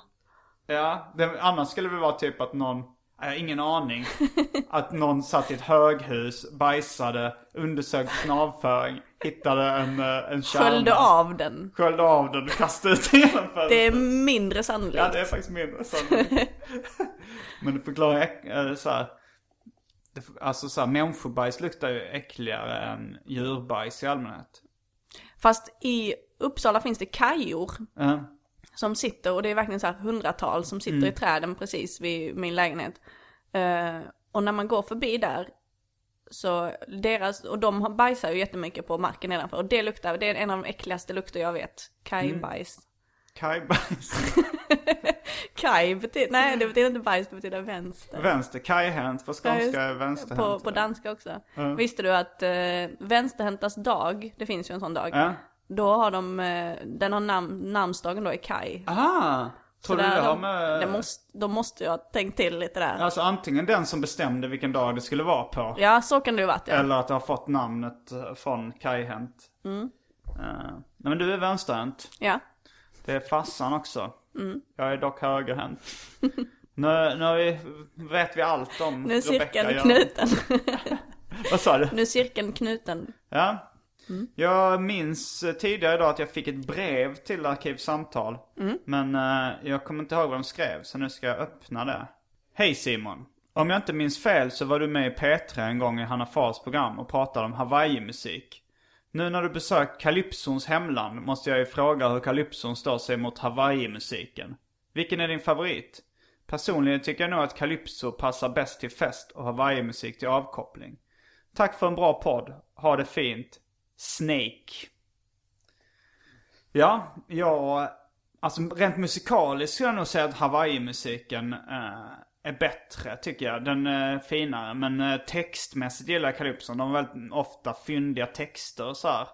Ja, det, annars skulle det vara typ att någon, jag har ingen aning. att någon satt i ett höghus, bajsade, undersökte sin avföring, hittade en, eh, en kärna. Sköljde av den. Sköljde av den och kastade ut den genom fönstret. Det är mindre sannolikt. Ja, det är faktiskt mindre sannolikt. Men det förklarar äh, så här, det, Alltså så här, människobajs luktar ju äckligare än djurbajs i allmänhet. Fast i Uppsala finns det kajor Ja. Som sitter, och det är verkligen så här hundratals som sitter i träden precis vid min lägenhet. Eh, och när man går förbi där, så deras, och de bajsar ju jättemycket på marken nedanför. Och det luktar, det är en av de äckligaste lukter jag vet. Kajbajs. Kajbajs. Kaj betyder, nej det betyder inte bajs, det betyder vänster. Vänster, kajhänt på skånska är på, vänsterhänt. på danska också. Visste du att eh, vänsterhäntas dag, det finns ju en sån dag. Ja. Då har de, eh, den har namn, namnsdagen då är Kaj. Aha! Tror du det har de, med... det måste, de måste ju ha tänkt till lite där. Alltså antingen den som bestämde vilken dag det skulle vara på. Ja, så kan det ju varit ja. Eller att det har fått namnet eh, från kajhänt. Mm. Eh, nej men du är vänsterhänt. Ja. Det är farsan också. Jag är dock högerhänt. nu, nu vi, vet vi allt om Nu är cirkeln Rebecca knuten. Vad sa du? nu är cirkeln knuten. Ja. Jag minns tidigare idag att jag fick ett brev till Arkivsamtal. Men eh, jag kommer inte ihåg vad de skrev, så nu ska jag öppna det. Hej Simon. Om jag inte minns fel så var du med i P3 en gång i Hanna Fars program och pratade om Hawaii-musik. Nu när du besökt Calypsons hemland måste jag ju fråga hur Calypson står sig mot Hawaii-musiken. Vilken är din favorit? Personligen tycker jag nog att Calypso passar bäst till fest och Hawaii-musik till avkoppling. Tack för en bra podd. Ha det fint. Snake. Ja, jag... Alltså rent musikaliskt skulle jag nog säga att Hawaii-musiken eh, är bättre tycker jag. Den är finare. Men eh, textmässigt gillar jag Calypson. De har väldigt ofta fyndiga texter och så här.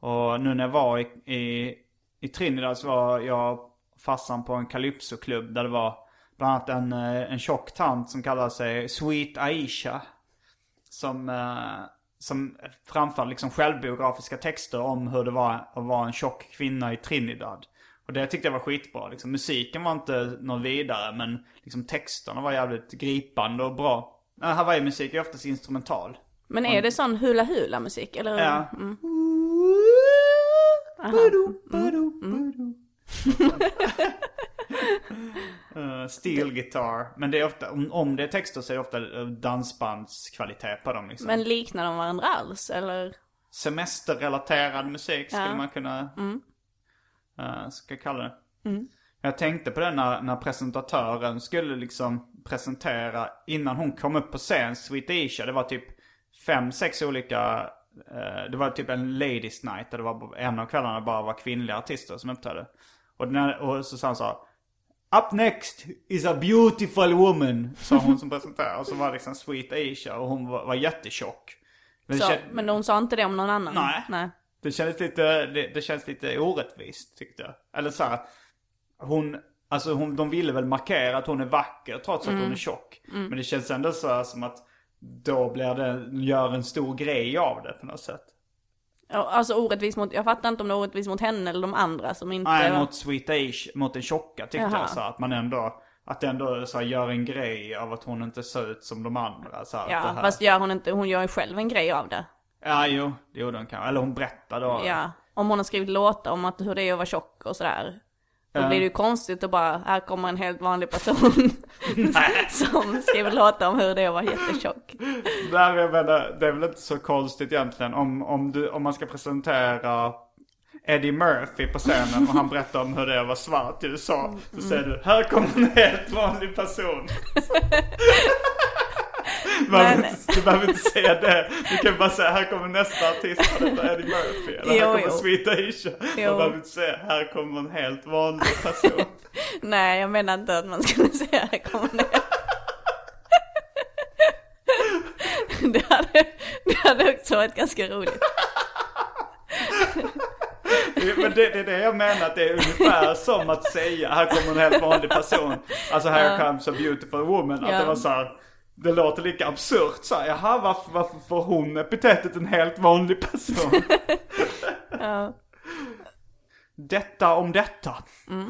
Och nu när jag var i, i, i Trinidad så var jag och farsan på en Calypso-klubb där det var bland annat en, eh, en tjock tant som kallade sig Sweet Aisha. Som, eh, som framförde liksom självbiografiska texter om hur det var att vara en tjock kvinna i Trinidad. Och det tyckte jag var skitbra. Liksom, musiken var inte något vidare men liksom, texterna var jävligt gripande och bra. Hawaii-musik är oftast instrumental. Men är det sån hula hula musik eller? Ja. Mm. Uh, steel guitar. Men det är ofta, om, om det är texter så är det ofta eh, dansbandskvalitet på dem liksom. Men liknar de varandra alls eller? Semesterrelaterad musik skulle Ja. man kunna uh, ska jag kalla det. Jag tänkte på det när, när presentatören skulle liksom presentera innan hon kom upp på scen, Sweet Asia. Det var typ fem, sex olika, eh, det var typ en ladies night där det var en av kvällarna bara var kvinnliga artister som uppträdde. Och, när, och så sa här, Up next is a beautiful woman, sa hon som presenterade. Och så var det liksom Sweet Asia och hon var, var jättetjock. Men Så, kän- men hon sa inte det om någon annan? Nej. Nej. det kändes lite, det, det känns lite orättvist tyckte jag. Eller så här, hon, alltså hon, de ville väl markera att hon är vacker trots att hon är tjock. Men det känns ändå så som att då blir det, gör en stor grej av det på något sätt. Alltså orättvis mot, jag fattar inte om det är orättvis mot henne eller de andra som inte... Nej, mot Sweet Age, mot den tjocka tyckte Jaha. jag så att man ändå, att det ändå så här, gör en grej av att hon inte ser ut som de andra. Så här, Ja, fast gör hon inte, hon gör ju själv en grej av det. Ja, jo, det gjorde hon kanske. Eller hon berättade då. Ja, om hon har skrivit låtar om att hur det är att vara tjock och sådär. Då blir det ju konstigt att bara, här kommer en helt vanlig person som skriver låtar om hur det är att vara jättetjock. Där jag menar, det är väl inte så konstigt egentligen om, om, du, om man ska presentera Eddie Murphy på scenen och han berättar om hur det är att vara svart i USA. Så säger du, här kommer en helt vanlig person. Du behöver, Men- inte, du behöver inte säga det. Du kan bara säga, här kommer nästa artist och detta är Eddie Murphy. Eller här Jo, kommer jo. Sweet Asia. Du behöver inte säga, här kommer en helt vanlig person. Nej, jag menar inte att man skulle säga här kommer det. Det hade, det hade också varit ganska roligt. Men det, det är det jag menar, att det är ungefär som att säga här kommer en helt vanlig person. Alltså here comes a beautiful woman. Att Ja. det var så här, det låter lika absurt så här, jaha varför, varför får hon epitetet en helt vanlig person? Detta om detta,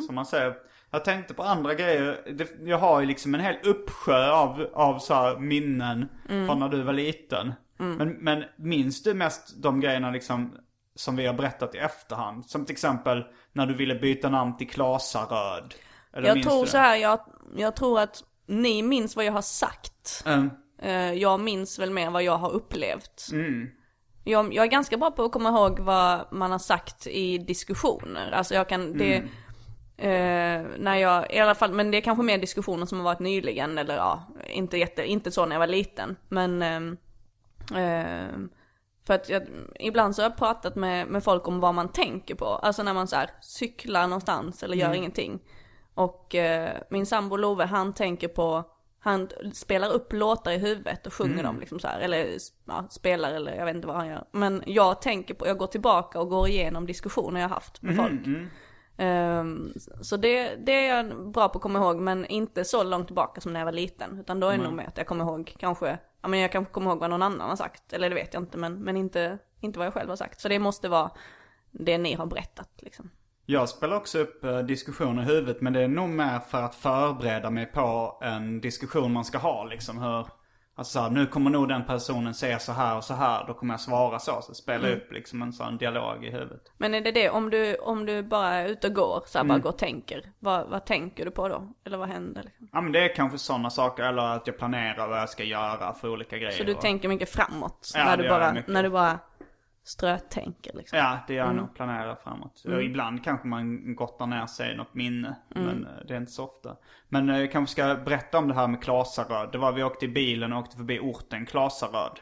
som man säger. Jag tänkte på andra grejer. Det, jag har ju liksom en hel uppsjö av, av så minnen från när du var liten. Men, men minns du mest de grejerna liksom som vi har berättat i efterhand? Som till exempel när du ville byta namn till Klasaröd. Eller Jag tror så här, jag, jag tror att ni minns vad jag har sagt. Mm. Eh, Jag minns väl mer vad jag har upplevt. Mm. Jag, jag är ganska bra på att komma ihåg vad man har sagt i diskussioner. Alltså jag kan, det, eh, när jag, i alla fall, men det är kanske mer diskussioner som har varit nyligen eller ja, inte jätte, inte så när jag var liten. Men, ehm, för att jag, ibland så har jag pratat med, med folk om vad man tänker på. Alltså när man så här cyklar någonstans eller gör ingenting. Och eh, min sambo Love han tänker på, han spelar upp låtar i huvudet och sjunger dem liksom så här. Eller ja, spelar eller jag vet inte vad han gör. Men jag tänker på, jag går tillbaka och går igenom diskussioner jag haft med folk. Ehm, så det, det är jag bra på att komma ihåg men inte så långt tillbaka som när jag var liten. Utan då är det nog med att jag kommer ihåg kanske, ja men jag kanske kommer ihåg vad någon annan har sagt. Eller det vet jag inte men, men inte, inte vad jag själv har sagt. Så det måste vara det ni har berättat liksom. Jag spelar också upp eh, diskussioner i huvudet men det är nog mer för att förbereda mig på en diskussion man ska ha liksom. Hur, alltså så här, nu kommer nog den personen säga så här och så här. Då kommer jag svara så. Så spela upp liksom en sån dialog i huvudet. Men är det det, om du, om du bara är ute och går, så här, Mm. bara går och tänker. Vad, vad tänker du på då? Eller vad händer liksom? Ja men det är kanske sådana saker. Eller att jag planerar vad jag ska göra för olika grejer. Så du och- tänker mycket framåt? Ja, när, du bara, när du bara strötänker liksom? Ja, det gör jag nog. Planera framåt. Och ibland kanske man gottar ner sig i något minne. Men eh, det är inte så ofta. Men eh, jag kanske ska berätta om det här med Klasaröd. Det var vi åkte i bilen och åkte förbi orten Klasaröd.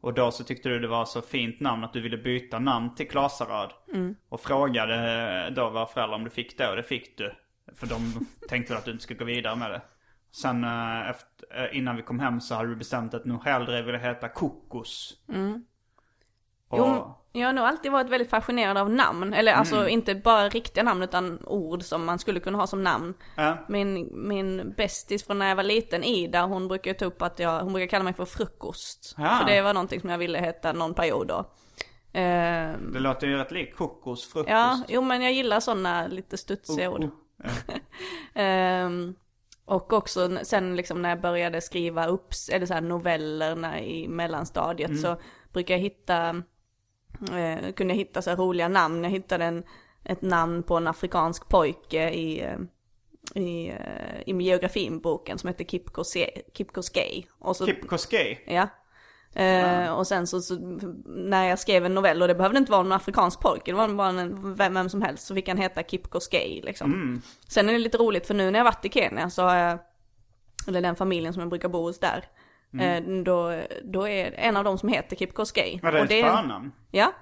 Och då så tyckte du det var så fint namn att du ville byta namn till Klasaröd. Och frågade eh, då våra föräldrar om du fick det och det fick du. För de tänkte att du inte skulle gå vidare med det. Sen efter, innan vi kom hem så hade du bestämt att nog hellre ville heta Kokos. Och, Jo, jag har nog alltid varit väldigt fascinerad av namn. Eller alltså Mm. inte bara riktiga namn utan ord som man skulle kunna ha som namn. Ja. Min, min bästis från när jag var liten, Ida, hon brukar ta upp att jag, hon brukar kalla mig för frukost. Ja. För det var någonting som jag ville heta någon period då. Ehm, Det låter ju rätt likt kokos, frukost. ja, jo men jag gillar sådana lite studsiga ord. Oh, oh. Ehm, och också sen liksom när jag började skriva upp, eller så här noveller i mellanstadiet så brukar jag hitta, eh, kunde jag hitta så här roliga namn. Jag hittade en, ett namn på en afrikansk pojke i, eh, i, eh, i geografiboken som heter Kip Koske- Kip Koskei. Och så, Kip Koskei. Ja. Eh, och sen så, så när jag skrev en novell, och det behövde inte vara en afrikansk pojke, det var bara en, vem, vem som helst, så fick han heta Kip Koskei liksom. Sen är det lite roligt för nu när jag varit i Kenya så har jag, eller den familjen som jag brukar bo hos där, eh, då, då är en av dem som heter Kip Koskei. Var det Och ett förnamn? Ja,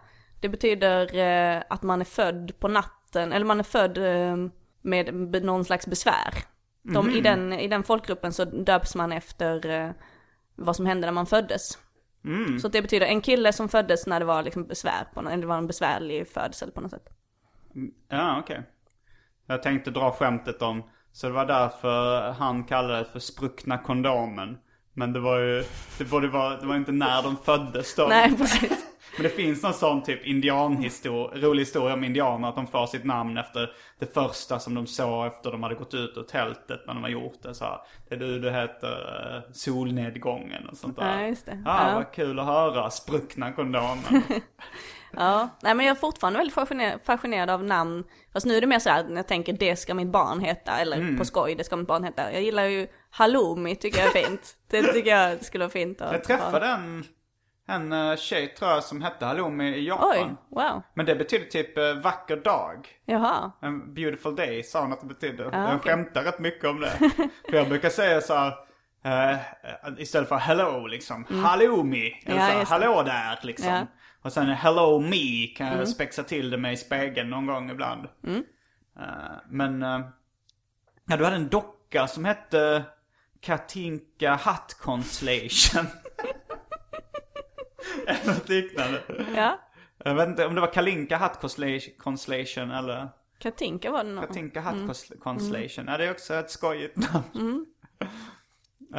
det betyder eh, att man är född på natten, eller man är född eh, med någon slags besvär. De, i, den, I den folkgruppen så döps man efter eh, vad som hände när man föddes. Så det betyder en kille som föddes när det var liksom besvär, på, eller det var en besvärlig födsel på något sätt. Ja, okej. Jag tänkte dra skämtet om, så det var därför han kallade det för spruckna kondomen. Men det var ju, det borde vara, det var inte när de föddes då. Nej, precis. Men det finns någon sån typ indianhistoria, rolig historia om indianer, att de får sitt namn efter det första som de såg efter de hade gått ut ur tältet när de har gjort det. Så här, det är du, du heter uh, solnedgången och sånt där. Ja, just det. Ah, Ja. vad kul att höra, spruckna kondomen. Ja, nej men jag är fortfarande väldigt fascinerad, fascinerad av namn. Fast nu är det mer så här när jag tänker det ska mitt barn heta, eller på skoj, det ska mitt barn heta. Jag gillar ju halloumi tycker jag är fint. Det tycker jag skulle vara fint att Jag träffade en, en eh, tjej tror jag som hette Halloumi i Japan. Oj, wow. Men det betyder typ eh, vacker dag. Jaha. En beautiful day sa hon att det betydde. Ah, jag okej. skämtar rätt mycket om det. för jag brukar säga så här, eh, istället för hello liksom. Halloumi. Eller Mm. Ja, så hallå där liksom. Ja. Mm. Och sen hello me kan jag spexa till det med i spegeln någon gång ibland. Eh, men, eh, ja du hade en docka som hette Katinka Hat Constellation. Eller något liknande. Ja. Jag vet inte om det var Kalinka Hat Constellation- eller Katinka var det nog. Katinka Hat Cons- Constellation. Ja, det är också ett skojigt namn. Eh,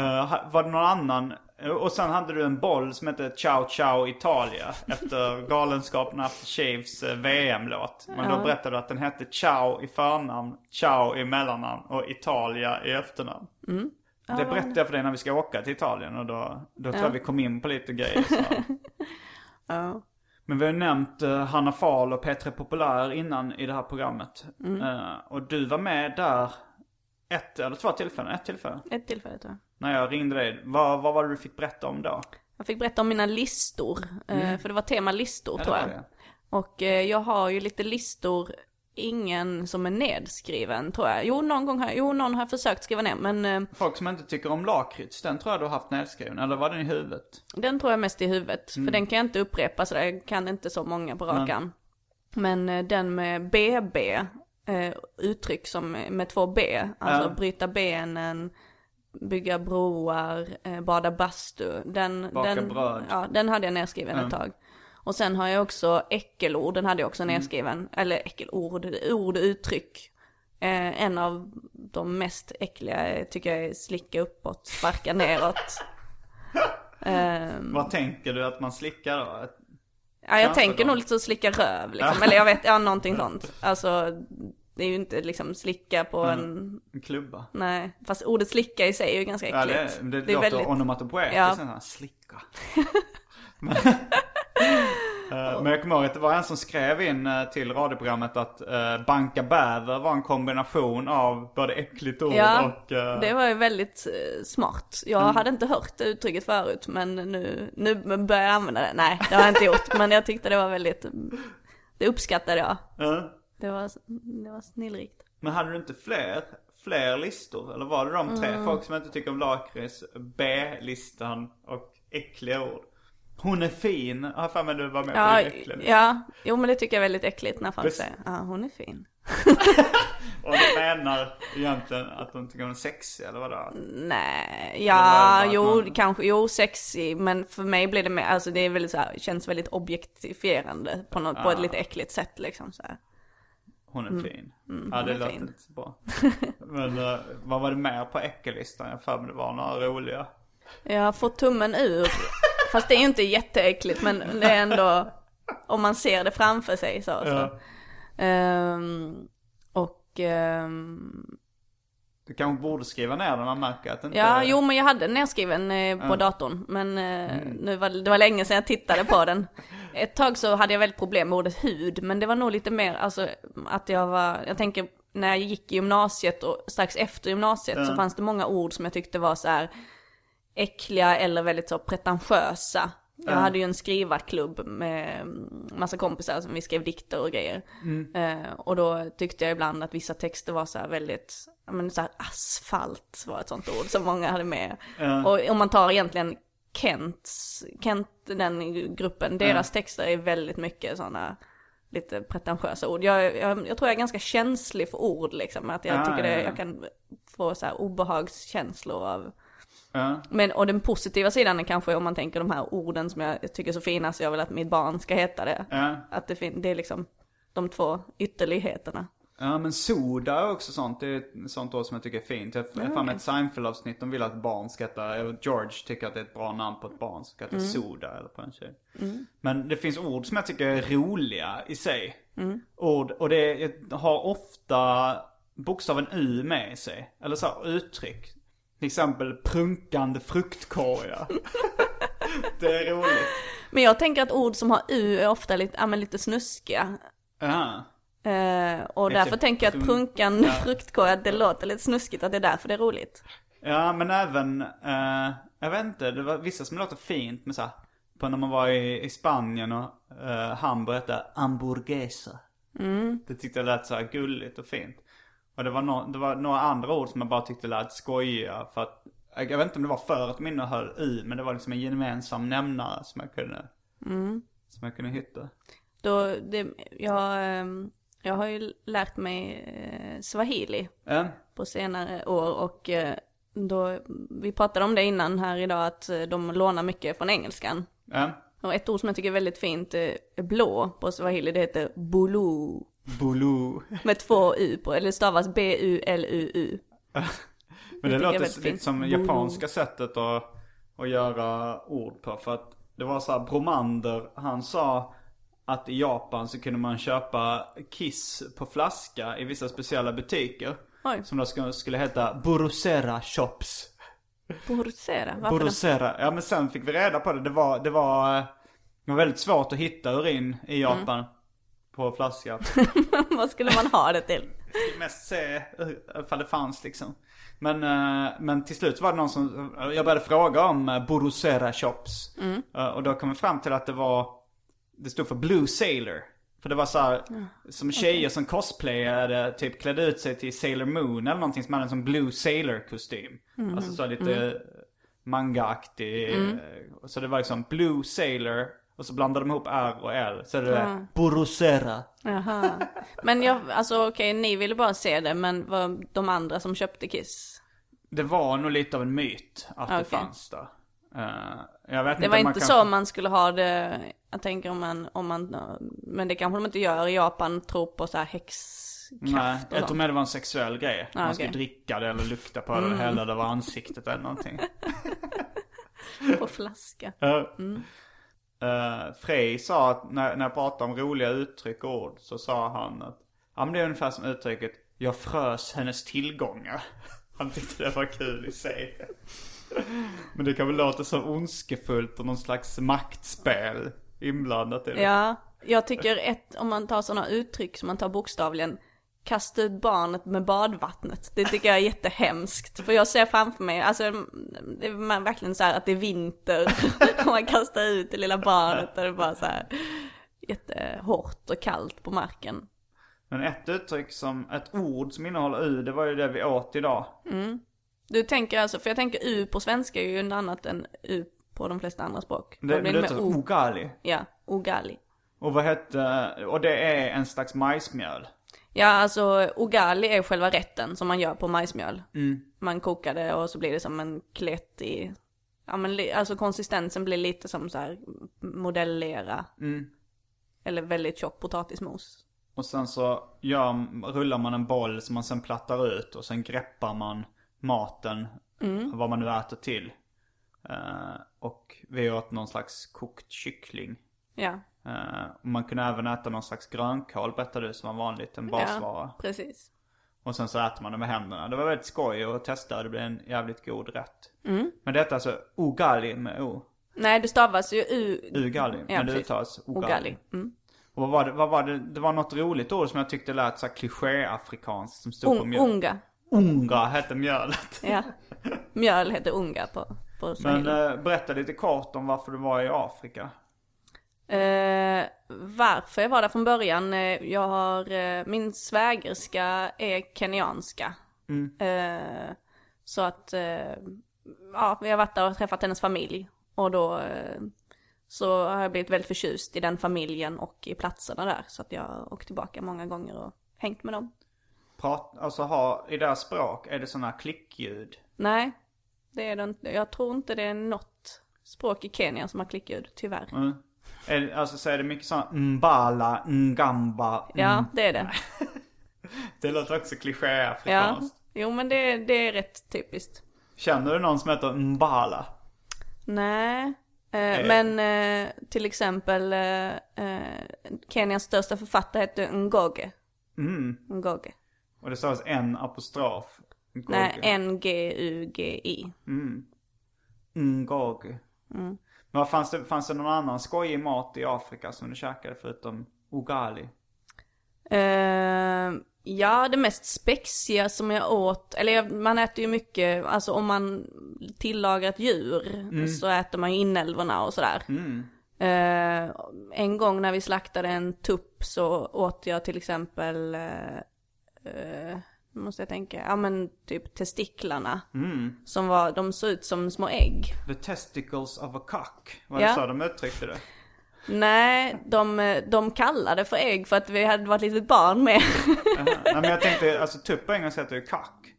ha- var det någon annan? Eh, Och sen hade du en boll som hette Ciao Ciao Italia. Efter Galenskaparna After Shaves eh, VM-låt. Men då berättade du att den hette Ciao i förnamn, Ciao i mellannamn och Italia i efternamn. Det berättade jag för dig när vi ska åka till Italien och då, då tror jag vi kom in på lite grejer. Så. Ja. Men vi har nämnt uh, Hanna Fahl och Petre Populär innan i det här programmet. Mm. Eh, och du var med där ett eller två tillfällen, ett tillfälle. Ett tillfälle tror jag. När jag ringde dig. Vad, vad var det du fick berätta om då? Jag fick berätta om mina listor, eh, för det var tema listor tror jag. Mm. Och eh, jag har ju lite listor, ingen som är nedskriven tror jag. Jo, någon gång har, jo, någon har jag försökt skriva ner, men eh, Folk som inte tycker om lakrits, den tror jag du har haft nedskriven. Eller var den i huvudet? den tror jag mest i huvudet. Mm. För den kan jag inte upprepa så jag kan inte så många på rak arm. Men den med BB, uttryck som med två B, alltså Ja. bryta benen, bygga broar, eh, bada bastu. Den, Baka den, bröd. Ja, den hade jag nedskriven ett tag. Och sen har jag också äckelord, den hade jag också Mm. nedskriven. Eller äckelord, ord och uttryck. Eh, en av de mest äckliga eh, tycker jag är slicka uppåt, sparka neråt. Ehm, Vad tänker du att man slickar då? Ja, jag tänker då? nog lite så slicka röv liksom. Eller jag vet, ja någonting sånt. Alltså, det är ju inte liksom slicka på en, En klubba. nej. Fast ordet slicka i sig är ju ganska Ja, äckligt. det, det, låter onomatopoetiskt. Ja. Ja. Slicka. men, Eh, men jag kommer ihåg att det var en som skrev in eh, till radioprogrammet att uh, banka bäver var en kombination av både äckligt ord Ja, och... eh, det var ju väldigt smart. Jag Mm. hade inte hört det uttrycket förut, men nu, nu börjar jag använda det. Nej, det har jag inte gjort, men jag tyckte det var väldigt, det uppskattade jag. ja. Det var, det var snillrikt. Men hade du inte fler, fler listor? Eller var det de tre? Mm. Folk som inte tycker om lakrits, B-listan och äckliga ord. Hon är fin. Har för mig du var med Ja, på äckliga. ja, jo men det tycker jag är väldigt äckligt när folk Visst. säger, ja hon är fin. Och de menar egentligen att de tycker hon är sexig eller vadå? Nej, ja, jo, man- kanske, jo, sexig, men för mig blir det mer, alltså det är väldigt så här, känns väldigt objektifierande på något, på ett Ah. lite äckligt sätt liksom så här. Hon är fin. ja, hon det låter fin. inte så bra. Men eh, vad var det mer på äckellistan? Jag för mig det var några roliga. Jag har fått tummen ur, fast det är ju inte jätteäckligt, men det är ändå, om man ser det framför sig så. så. Ja. Ehm, och, ehm, Du kanske borde skriva ner det man märker att det inte ja, jo men jag hade den nedskriven eh, på Ja. datorn, men eh, Mm. nu var, det var länge sedan jag tittade på den. Ett tag så hade jag väldigt problem med ordet hud, men det var nog lite mer, alltså att jag var, jag tänker när jag gick i gymnasiet och strax efter gymnasiet så fanns det många ord som jag tyckte var så här äckliga eller väldigt så pretentiösa. Jag hade ju en skrivarklubb med mm, massa kompisar som vi skrev dikter och grejer. Eh, och då tyckte jag ibland att vissa texter var så här väldigt, men så här asfalt var ett sånt ord som många hade med. Och om man tar egentligen Kents, Kent den gruppen, deras texter är väldigt mycket sådana lite pretentiösa ord. Jag, jag, jag tror jag är ganska känslig för ord liksom, att jag Ja, tycker det, ja, ja. jag kan få så här obehagskänslor av Ja. men, och den positiva sidan är kanske om man tänker de här orden som jag tycker är så fina så jag vill att mitt barn ska heta det. Ja. Att det, det är liksom de två ytterligheterna. Ja men soda är också sånt. Det är ett sånt ord som jag tycker är fint. Jag har mig ett Seinfeld-avsnitt. De vill att barn ska heta, George tycker att det är ett bra namn på ett barn. Ska heta soda eller på en tjej. Men det finns ord som jag tycker är roliga i sig. Ord, och det har ofta bokstaven U med i sig. Eller så här uttryck. Till exempel prunkande fruktkorgar. det är roligt. Men jag tänker att ord som har U är ofta lite, ja, men lite snuskiga. Ja. Eh, och därför tänker jag att prunkande Ja. fruktkorg, att det låter lite snuskigt, att det är därför det är roligt. Ja, men även, eh, jag vet inte, det var vissa som låter fint med så här, på när man var i, i Spanien och uh, Hamburg hette hamburguesa. Det tyckte jag lät så här gulligt och fint. Och det var, no, det var några andra ord som jag bara tyckte lät skojiga för att, jag, vet inte om det var för att de innehöll i, men det var liksom en gemensam nämnare som jag kunde, som jag kunde hitta. Då, det, jag, ehm, jag har ju lärt mig eh, swahili Ja, på senare år och eh, då, vi pratade om det innan här idag att eh, de lånar mycket från engelskan. ja. Och ett ord som jag tycker är väldigt fint är blå på swahili, det heter bulu. Bulu. Med två u på, eller det stavas B-U-L-U-U. Men det är låter lite som japanska sättet att, att göra ord på. För att det var så här, Bromander, han sa att i Japan så kunde man köpa Kiss på flaska i vissa speciella butiker. Oj. Som då skulle, skulle heta Borusera Shops. Borsera, varför då? Borusera. Ja men sen fick vi reda på det. Det var, det var, det var väldigt svårt att hitta urin i Japan. På flaska. Vad skulle man ha det till? skulle mest se eh, ifall det fanns liksom. Men, eh, men till slut var det någon som, jag började fråga om uh, Borusera Shops. Eh, och då kom vi fram till att det var, det stod för Blue Sailor. För det var så här, som tjejer som cosplayade, typ klädde ut sig till Sailor Moon eller någonting som hade en sån Blue Sailor kostym. Alltså så lite manga-aktig. eh, Så det var liksom Blue Sailor och så blandade de ihop R och L. Så det är Borusera. Jaha. Men jag, alltså okej, ni ville bara se det, men vad de andra som köpte Kiss? Det var nog lite av en myt att det Okej. fanns där. Eh, Det var inte kan... så man skulle ha det, jag tänker om man, om man, men det kanske de inte gör i Japan, tror på så här häxkraft Nej, jag tror mer det var en sexuell grej. man skulle okej. dricka det eller lukta på det eller hälla det över ansiktet eller någonting. på flaska. Ja. Uh, Frej sa att när, när jag pratade om roliga uttryck och ord så sa han att ja men det är ungefär som uttrycket jag frös hennes tillgångar. Han tyckte det var kul i sig. Men det kan väl låta så ondskefullt och någon slags maktspel inblandat i det. Ja, jag tycker ett, om man tar sådana uttryck som man tar bokstavligen, kasta ut barnet med badvattnet. Det tycker jag är jättehemskt. För jag ser framför mig, alltså det är verkligen så här att det är vinter och man kastar ut det lilla barnet och det är bara så här jättehårt och kallt på marken. Men ett uttryck som, ett ord som innehåller u, det var ju det vi åt idag. Du tänker alltså, för jag tänker u på svenska är ju något annat än u på de flesta andra språk. Det, blir det med o. ugali. Ja, ugali. Och vad hette, och det är en slags majsmjöl. Ja, alltså ugali är själva rätten som man gör på majsmjöl. Mm. Man kokar det och så blir det som en klätt i, ja men alltså konsistensen blir lite som så här modellera. Mm. Eller väldigt tjock potatismos. Och sen så gör, rullar man en boll som man sen plattar ut och sen greppar man maten, vad man nu äter till. Eh, och vi åt någon slags kokt kyckling. Ja, och man kunde även äta någon slags grönkål berättade du som var vanligt, en basvara. ja precis. Och sen så äter man det med händerna. Det var väldigt skoj att testa, det blev en jävligt god rätt. Men detta är alltså ugali med o. Nej, det stavas ju u... Ugali, Ja, men det uttalas ugali. Ugali. Mm. Och vad var det, vad var det, det var något roligt ord som jag tyckte lät så här kliché-afrikanskt som stod på Un, mjöl. unga. Unga hette mjölet. Ja. Mjöl heter unga på, på Men eh, berätta lite kort om varför du var i Afrika. Eh, varför jag var där från början? Eh, jag har, eh, min svägerska är kenyanska. Eh, så att, eh, ja, vi har varit där och träffat hennes familj. Och då så har jag blivit väldigt förtjust i den familjen och i platserna där. Så att jag har åkt tillbaka många gånger och hängt med dem. Prat, alltså ha, i deras språk, är det sådana klickljud? Nej, det är det inte. Jag tror inte det är något språk i Kenya som har klickljud, tyvärr. Mm. Är, alltså så är det mycket sådana mbala, ngamba. mm. Ja, det är det. Det låter också Ja, kliché-afrikanskt. jo men det, det är rätt typiskt. Känner du någon som heter mbala? Nej, eh, men eh, till exempel eh, eh, Kenias största författare heter Ngoge. Mm. Ngoge. Och det stavas en apostrof. Ngoge. Nej, N-G-U-G-I. Ngoge. Men vad fanns det, fanns det någon annan skojig mat i Afrika som du käkade förutom ugali? Eh, ja, det mest spexiga som jag åt, eller man äter ju mycket, alltså om man tillagar ett djur så äter man ju inälvorna och sådär. Eh, en gång när vi slaktade en tupp så åt jag till exempel, eh, eh, måste jag tänka, ja men typ testiklarna. Som var, de såg ut som små ägg. The testicles of a cock. Var Ja. det så de uttryckte det? Nej, de, de kallade för ägg för att vi hade varit litet barn med. Nej men jag tänkte, alltså tupp på engelska heter ju cock.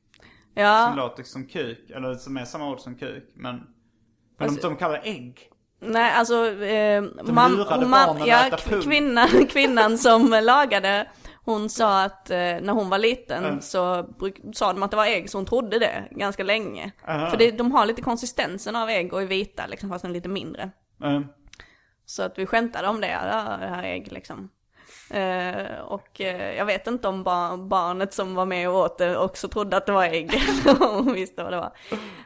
ja. Som låter som kuk, eller som är samma ord som kuk. Men, men Alltså- de, de kallar det ägg. Nej, alltså... Eh, barnen att ja, kvinnan, kvinnan som lagade, hon sa att eh, när hon var liten så bruk, sa de att det var ägg, så hon trodde det ganska länge. För det, de har lite konsistensen av ägg och är vita, liksom, fast lite mindre. Mm. Så att vi skämtade om det, ja, det här är ägg liksom. Eh, och eh, jag vet inte om bar- barnet som var med och åt det också trodde att det var ägg. Hon visste vad det var.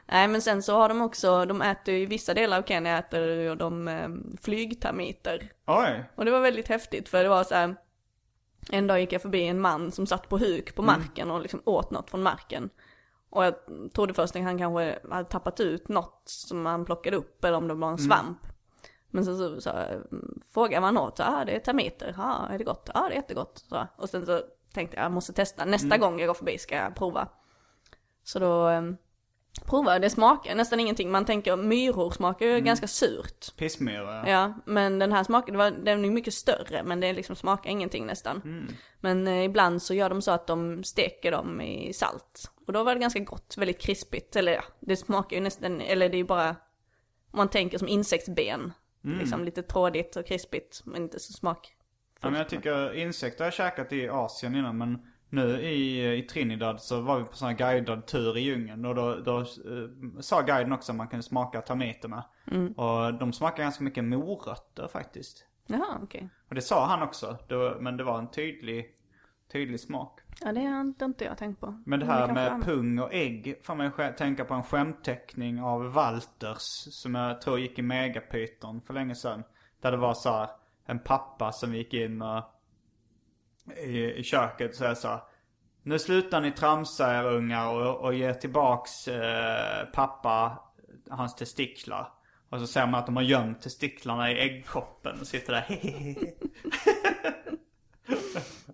Nej men sen så har de också, de äter i vissa delar av Kenya äter de eh, flygtermiter. Oj. Och det var väldigt häftigt för det var så här. En dag gick jag förbi en man som satt på huk på marken och liksom åt något från marken. Och jag trodde först att han kanske hade tappat ut något som han plockade upp eller om det var en svamp. Men så, så, så mm, frågade man åt, ja ah, det är termiter, ja ah, är det gott? Ja ah, det är jättegott. Så, och sen så tänkte jag, jag måste testa, nästa gång jag går förbi ska jag prova. Så då jag, det smakar nästan ingenting. Man tänker myror smakar ju ganska surt. Pissmyra. Ja, men den här var, den är mycket större men det liksom smakar ingenting nästan. Men eh, ibland så gör de så att de steker dem i salt. Och då var det ganska gott, väldigt krispigt. Eller ja, det smakar ju nästan, eller det är ju bara, om man tänker som insektsben. Liksom lite trådigt och krispigt men inte så smak. Ja, men jag tycker insekter har jag käkat i Asien innan men Nu i, i Trinidad så var vi på sån här guidad tur i djungeln och då, då eh, sa guiden också att man kunde smaka termiterna. Och de smakar ganska mycket morötter faktiskt. Jaha, okej. Och det sa han också, det var, men det var en tydlig, tydlig smak. Ja, det har inte- inte jag tänkt på. Men det Men här kanske med är- pung och ägg får mig skä- tänka på en skämtteckning av Walters som jag tror gick i Megapyton för länge sedan. Där det var så här en pappa som gick in och, i, i köket och säga så här, Nu slutar ni tramsa er ungar och, och ge tillbaks eh, pappa hans testiklar. Och så ser man att de har gömt testiklarna i äggkoppen och sitter där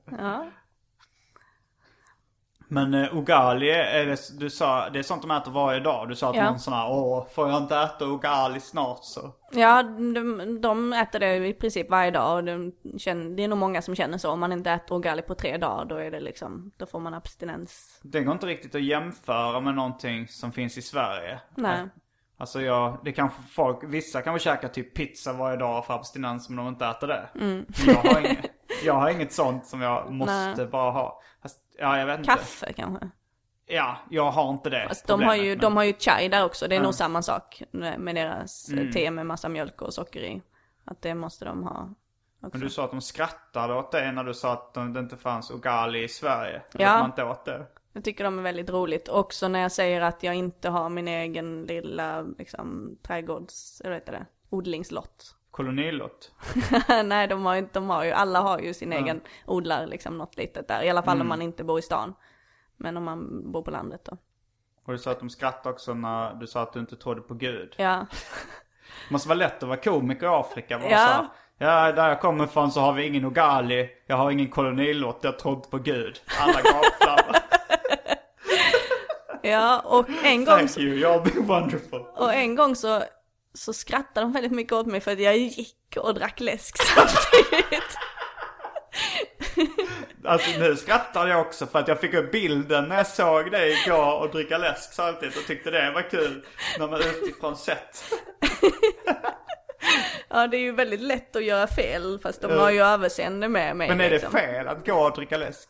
Ja. Men eh, ugali, är det, du sa, det är sånt de äter varje dag. Du sa att Ja. någon sån här, åh, får jag inte äta ugali snart så? Ja, de, de äter det i princip varje dag och de känner, det är nog många som känner så. Om man inte äter ugali på tre dagar då är det liksom, då får man abstinens. Det går inte riktigt att jämföra med någonting som finns i Sverige. Nej. Alltså jag, det kanske folk, vissa kanske käkar typ pizza varje dag för abstinens om de inte äter det. Mm. Jag har, inget, jag har inget sånt som jag måste Nej. bara ha. Fast, ja, jag vet inte. Kaffe kanske. Ja, jag har inte det Fast de har ju, de har ju chai där också. Det är Ja. nog samma sak med deras eh, Mm. te med massa mjölk och socker i. Att det måste de ha också. Men du sa att de skrattade åt det när du sa att de- det inte fanns ugali i Sverige. Ja. Att man inte åt det. Jag tycker de är väldigt roligt. Också när jag säger att jag inte har min egen lilla liksom trädgårds, eller heter det, odlingslott. Kolonilott. Nej, de har ju, de har ju, alla har ju sin egen odlar, liksom något litet där. I alla fall Mm. om man inte bor i stan. Men om man bor på landet då. Och du sa att de skrattade också när du sa att du inte trodde på Gud. Ja, Det måste vara lätt att vara komiker i Afrika. Bara Ja. så ja, där jag kommer ifrån så har vi ingen ugali. Jag har ingen kolonilott. Jag tror inte på Gud. Alla gapflammar. ja och en gång, Thank you, you're been wonderful. och en gång så, så skrattade de väldigt mycket åt mig för att jag gick och drack läsk samtidigt. Alltså nu skrattar jag också för att jag fick upp bilden när jag såg dig gå och dricka läsk samtidigt och tyckte det var kul. När man utifrån sett. Ja, det är ju väldigt lätt att göra fel fast de har ju överseende med mig. Men är det liksom. fel att gå och dricka läsk?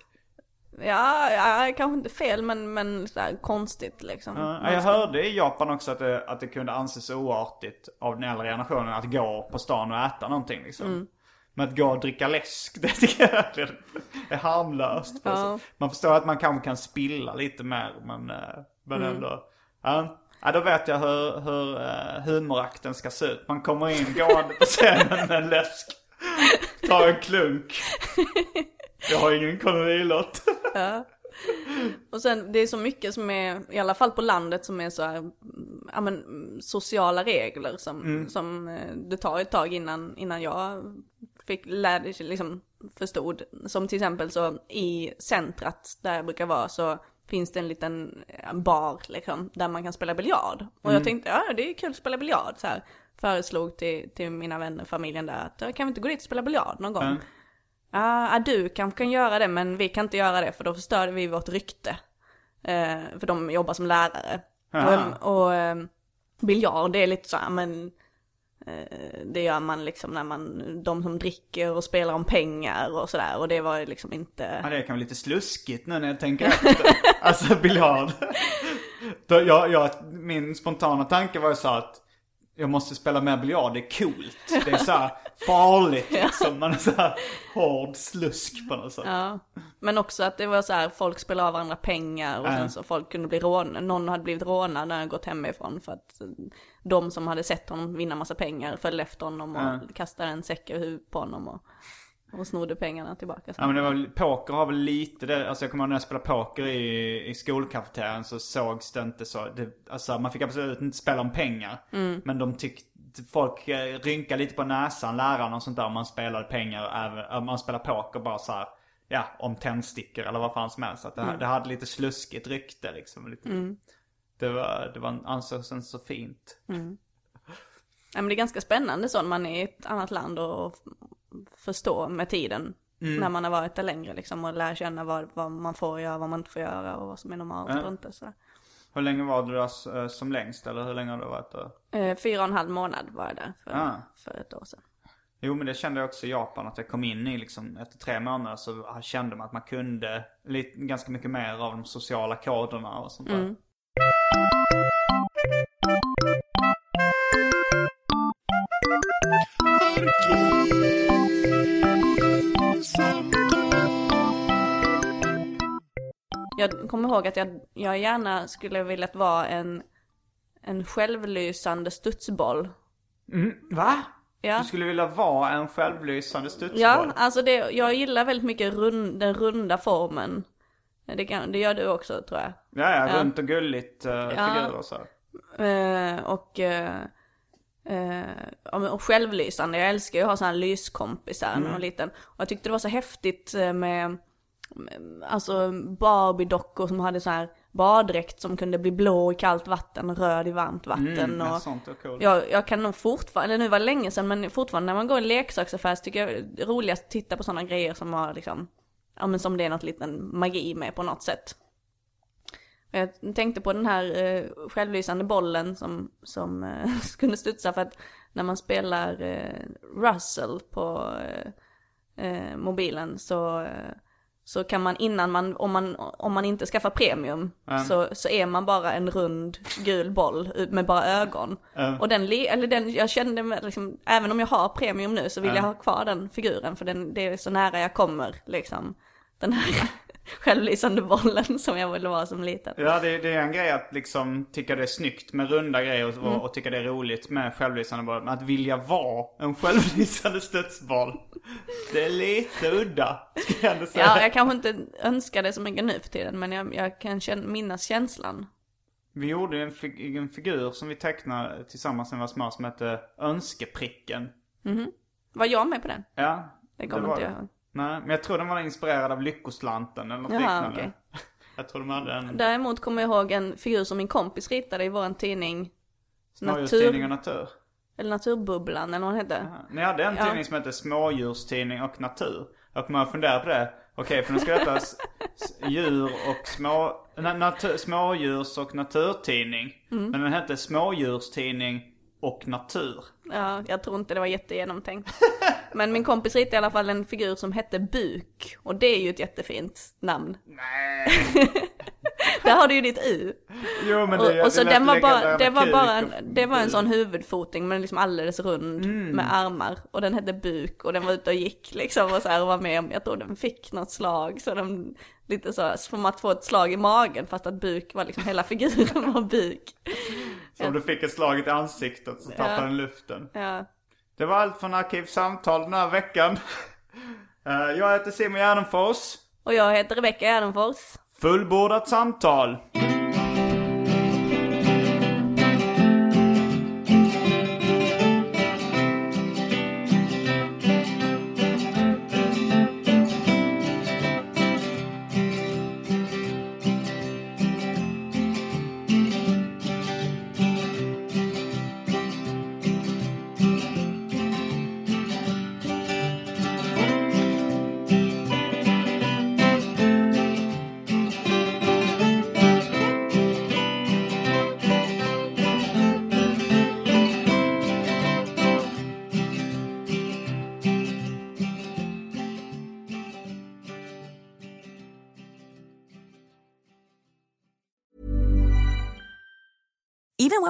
Ja, ja, kanske inte fel men, men så här konstigt liksom. Ja, jag hörde i Japan också att det, att det kunde anses oartigt av den äldre generationen att gå på stan och äta någonting liksom. Mm. Men att gå och dricka läsk, det tycker jag är harmlöst. Ja. Man förstår att man kanske kan spilla lite mer men, eh, men Mm. ändå. Ja. ja, då vet jag hur, hur eh, humorakten ska se ut. Man kommer in gående på scenen med en läsk. Tar en klunk. Jag har ingen kolonilott. Och sen det är så mycket som är, i alla fall på landet, som är så här, mm, ja men mm, sociala regler som, som eh, det tar ett tag innan, innan jag fick lära liksom förstod. Som till exempel så i centrat där jag brukar vara så finns det en liten eh, bar liksom där man kan spela biljard. Och jag tänkte, ja det är kul att spela biljard så här. Föreslog till, till mina vänner, familjen där att "Ja, kan vi inte gå dit och spela biljard någon gång? Ja, ah, du kanske kan göra det men vi kan inte göra det för då förstör vi vårt rykte. Eh, för de jobbar som lärare. Och, och eh, biljard det är lite så här, men eh, det gör man liksom när man, de som dricker och spelar om pengar och sådär. Och det var liksom inte... Ja, det kan vara lite sluskigt nu när jag tänker efter. alltså biljard. Då jag, jag, min spontana tanke var ju så att jag måste spela mer biljard, det är coolt. Det är så här farligt liksom. Man är så här hård slusk på något sätt. Ja. Men också att det var så här, folk spelade av varandra pengar och Ja. sen så folk kunde bli rånade. Någon hade blivit rånad när han gått hemifrån för att de som hade sett honom vinna massa pengar följde efter honom och Ja. kastade en säck över huvudet på honom och, och snodde pengarna tillbaka. Ja men det var, poker har väl lite det, alltså jag kommer ihåg när jag spelade poker i, i skolkafeterian så sågs det inte så. Det, alltså man fick absolut inte spela om pengar. Men de tyckte, folk eh, rynkade lite på näsan, lärarna och sånt där om man spelade pengar, även, om man spelade poker bara så här. Ja, om tändstickor eller vad fan som helst. Att det, det hade lite sluskigt rykte liksom. Lite, Det var, det var, ansågs så fint. Ja, men det är ganska spännande så när man är i ett annat land och förstå med tiden. När man har varit där längre liksom och lär känna vad, vad man får göra, vad man inte får göra och vad som är normalt Ja. och inte sådär. Hur länge var du där eh, som längst eller hur länge har du varit där? Eh, fyra och en halv månad var jag där för, Ah. för ett år sedan. Jo men det kände jag också i Japan att jag kom in i liksom efter tre månader så kände man att man kunde lite, ganska mycket mer av de sociala koderna och sånt där. Jag kommer ihåg att jag, jag gärna skulle vilja vara en, en självlysande studsboll. Va? Ja. Du skulle vilja vara en självlysande studsboll? Ja, alltså det, jag gillar väldigt mycket rund, den runda formen. Det, kan, det gör du också tror jag. Ja, ja, runt och gulligt uh, Ja. figurer och så. Eh, och, men- och självlysande. Jag älskar ju att ha sådana här lyskompisar när man var liten. Och jag tyckte det var så häftigt med alltså Barbie-dockor som hade så här baddräkt som kunde bli blå i kallt vatten och röd i varmt vatten. Mm, och, sånt är coolt. jag, jag kan nog fortfarande, eller nu var det länge sedan, men fortfarande när man går i en leksaksaffär så tycker jag det är roligast att titta på sådana grejer som har liksom, ja men som det är något liten magi med på något sätt. Och Jag tänkte på den här eh, självlysande bollen som, som eh, kunde studsa för att när man spelar eh, Russell på eh, eh, mobilen så, eh, så kan man innan man, om man, om man inte skaffar premium, så, så är man bara en rund gul boll med bara ögon. Och den, le- eller den, jag kände liksom, även om jag har premium nu så vill jag ha kvar den figuren för den, det är så nära jag kommer liksom. Den här självlysande bollen som jag ville vara som liten. Ja, det, det är en grej att liksom tycka det är snyggt med runda grejer och, Mm. och tycka det är roligt med självlysande boll. Men att vilja vara en självlysande studsboll. Det är lite udda, ska jag säga. Ja, jag kanske inte önskar det så mycket nu för tiden men jag, jag kan känna, minnas känslan. Vi gjorde en, fig- en figur som vi tecknade tillsammans när vi var små som hette Önskepricken. Var jag med på den? Ja. Det kommer inte jag ihåg. Nej, men jag tror den var inspirerad av Lyckoslanten eller något Jaha, liknande. okej. Jag tror de hade en Däremot kommer jag ihåg en figur som min kompis ritade i våran tidning. smådjurstidning och natur. Eller Naturbubblan eller vad den hette. Ni hade en Ja. tidning som hette Smådjurstidning och natur. Jag kommer att fundera på det. Okej, för nu ska det heta s- s- djur och små... Na, natur, smådjurs och naturtidning. Mm. Men den hette Smådjurstidning och natur. Ja, jag tror inte det var jättegenomtänkt. Men min kompis ritade i alla fall en figur som hette Buk. Och det är ju ett jättefint namn. Nej. Där har du ju ditt U. Jo men det, Och, och så den var bara, det var bara en, det var en sån huvudfoting men liksom alldeles rund Mm. med armar. Och den hette Buk och den var ute och gick liksom och så här och var med om, jag tror den fick något slag så den, lite så, som att få ett slag i magen fast att Buk var liksom, hela figuren var Buk. Om du fick ett slag i ansiktet så tappade den luften. Ja. Det var allt från Arkivsamtal den här veckan. Eh, Jag heter Simon Gärdenfors. Och jag heter Rebecka Gärdenfors. Fullbordat samtal.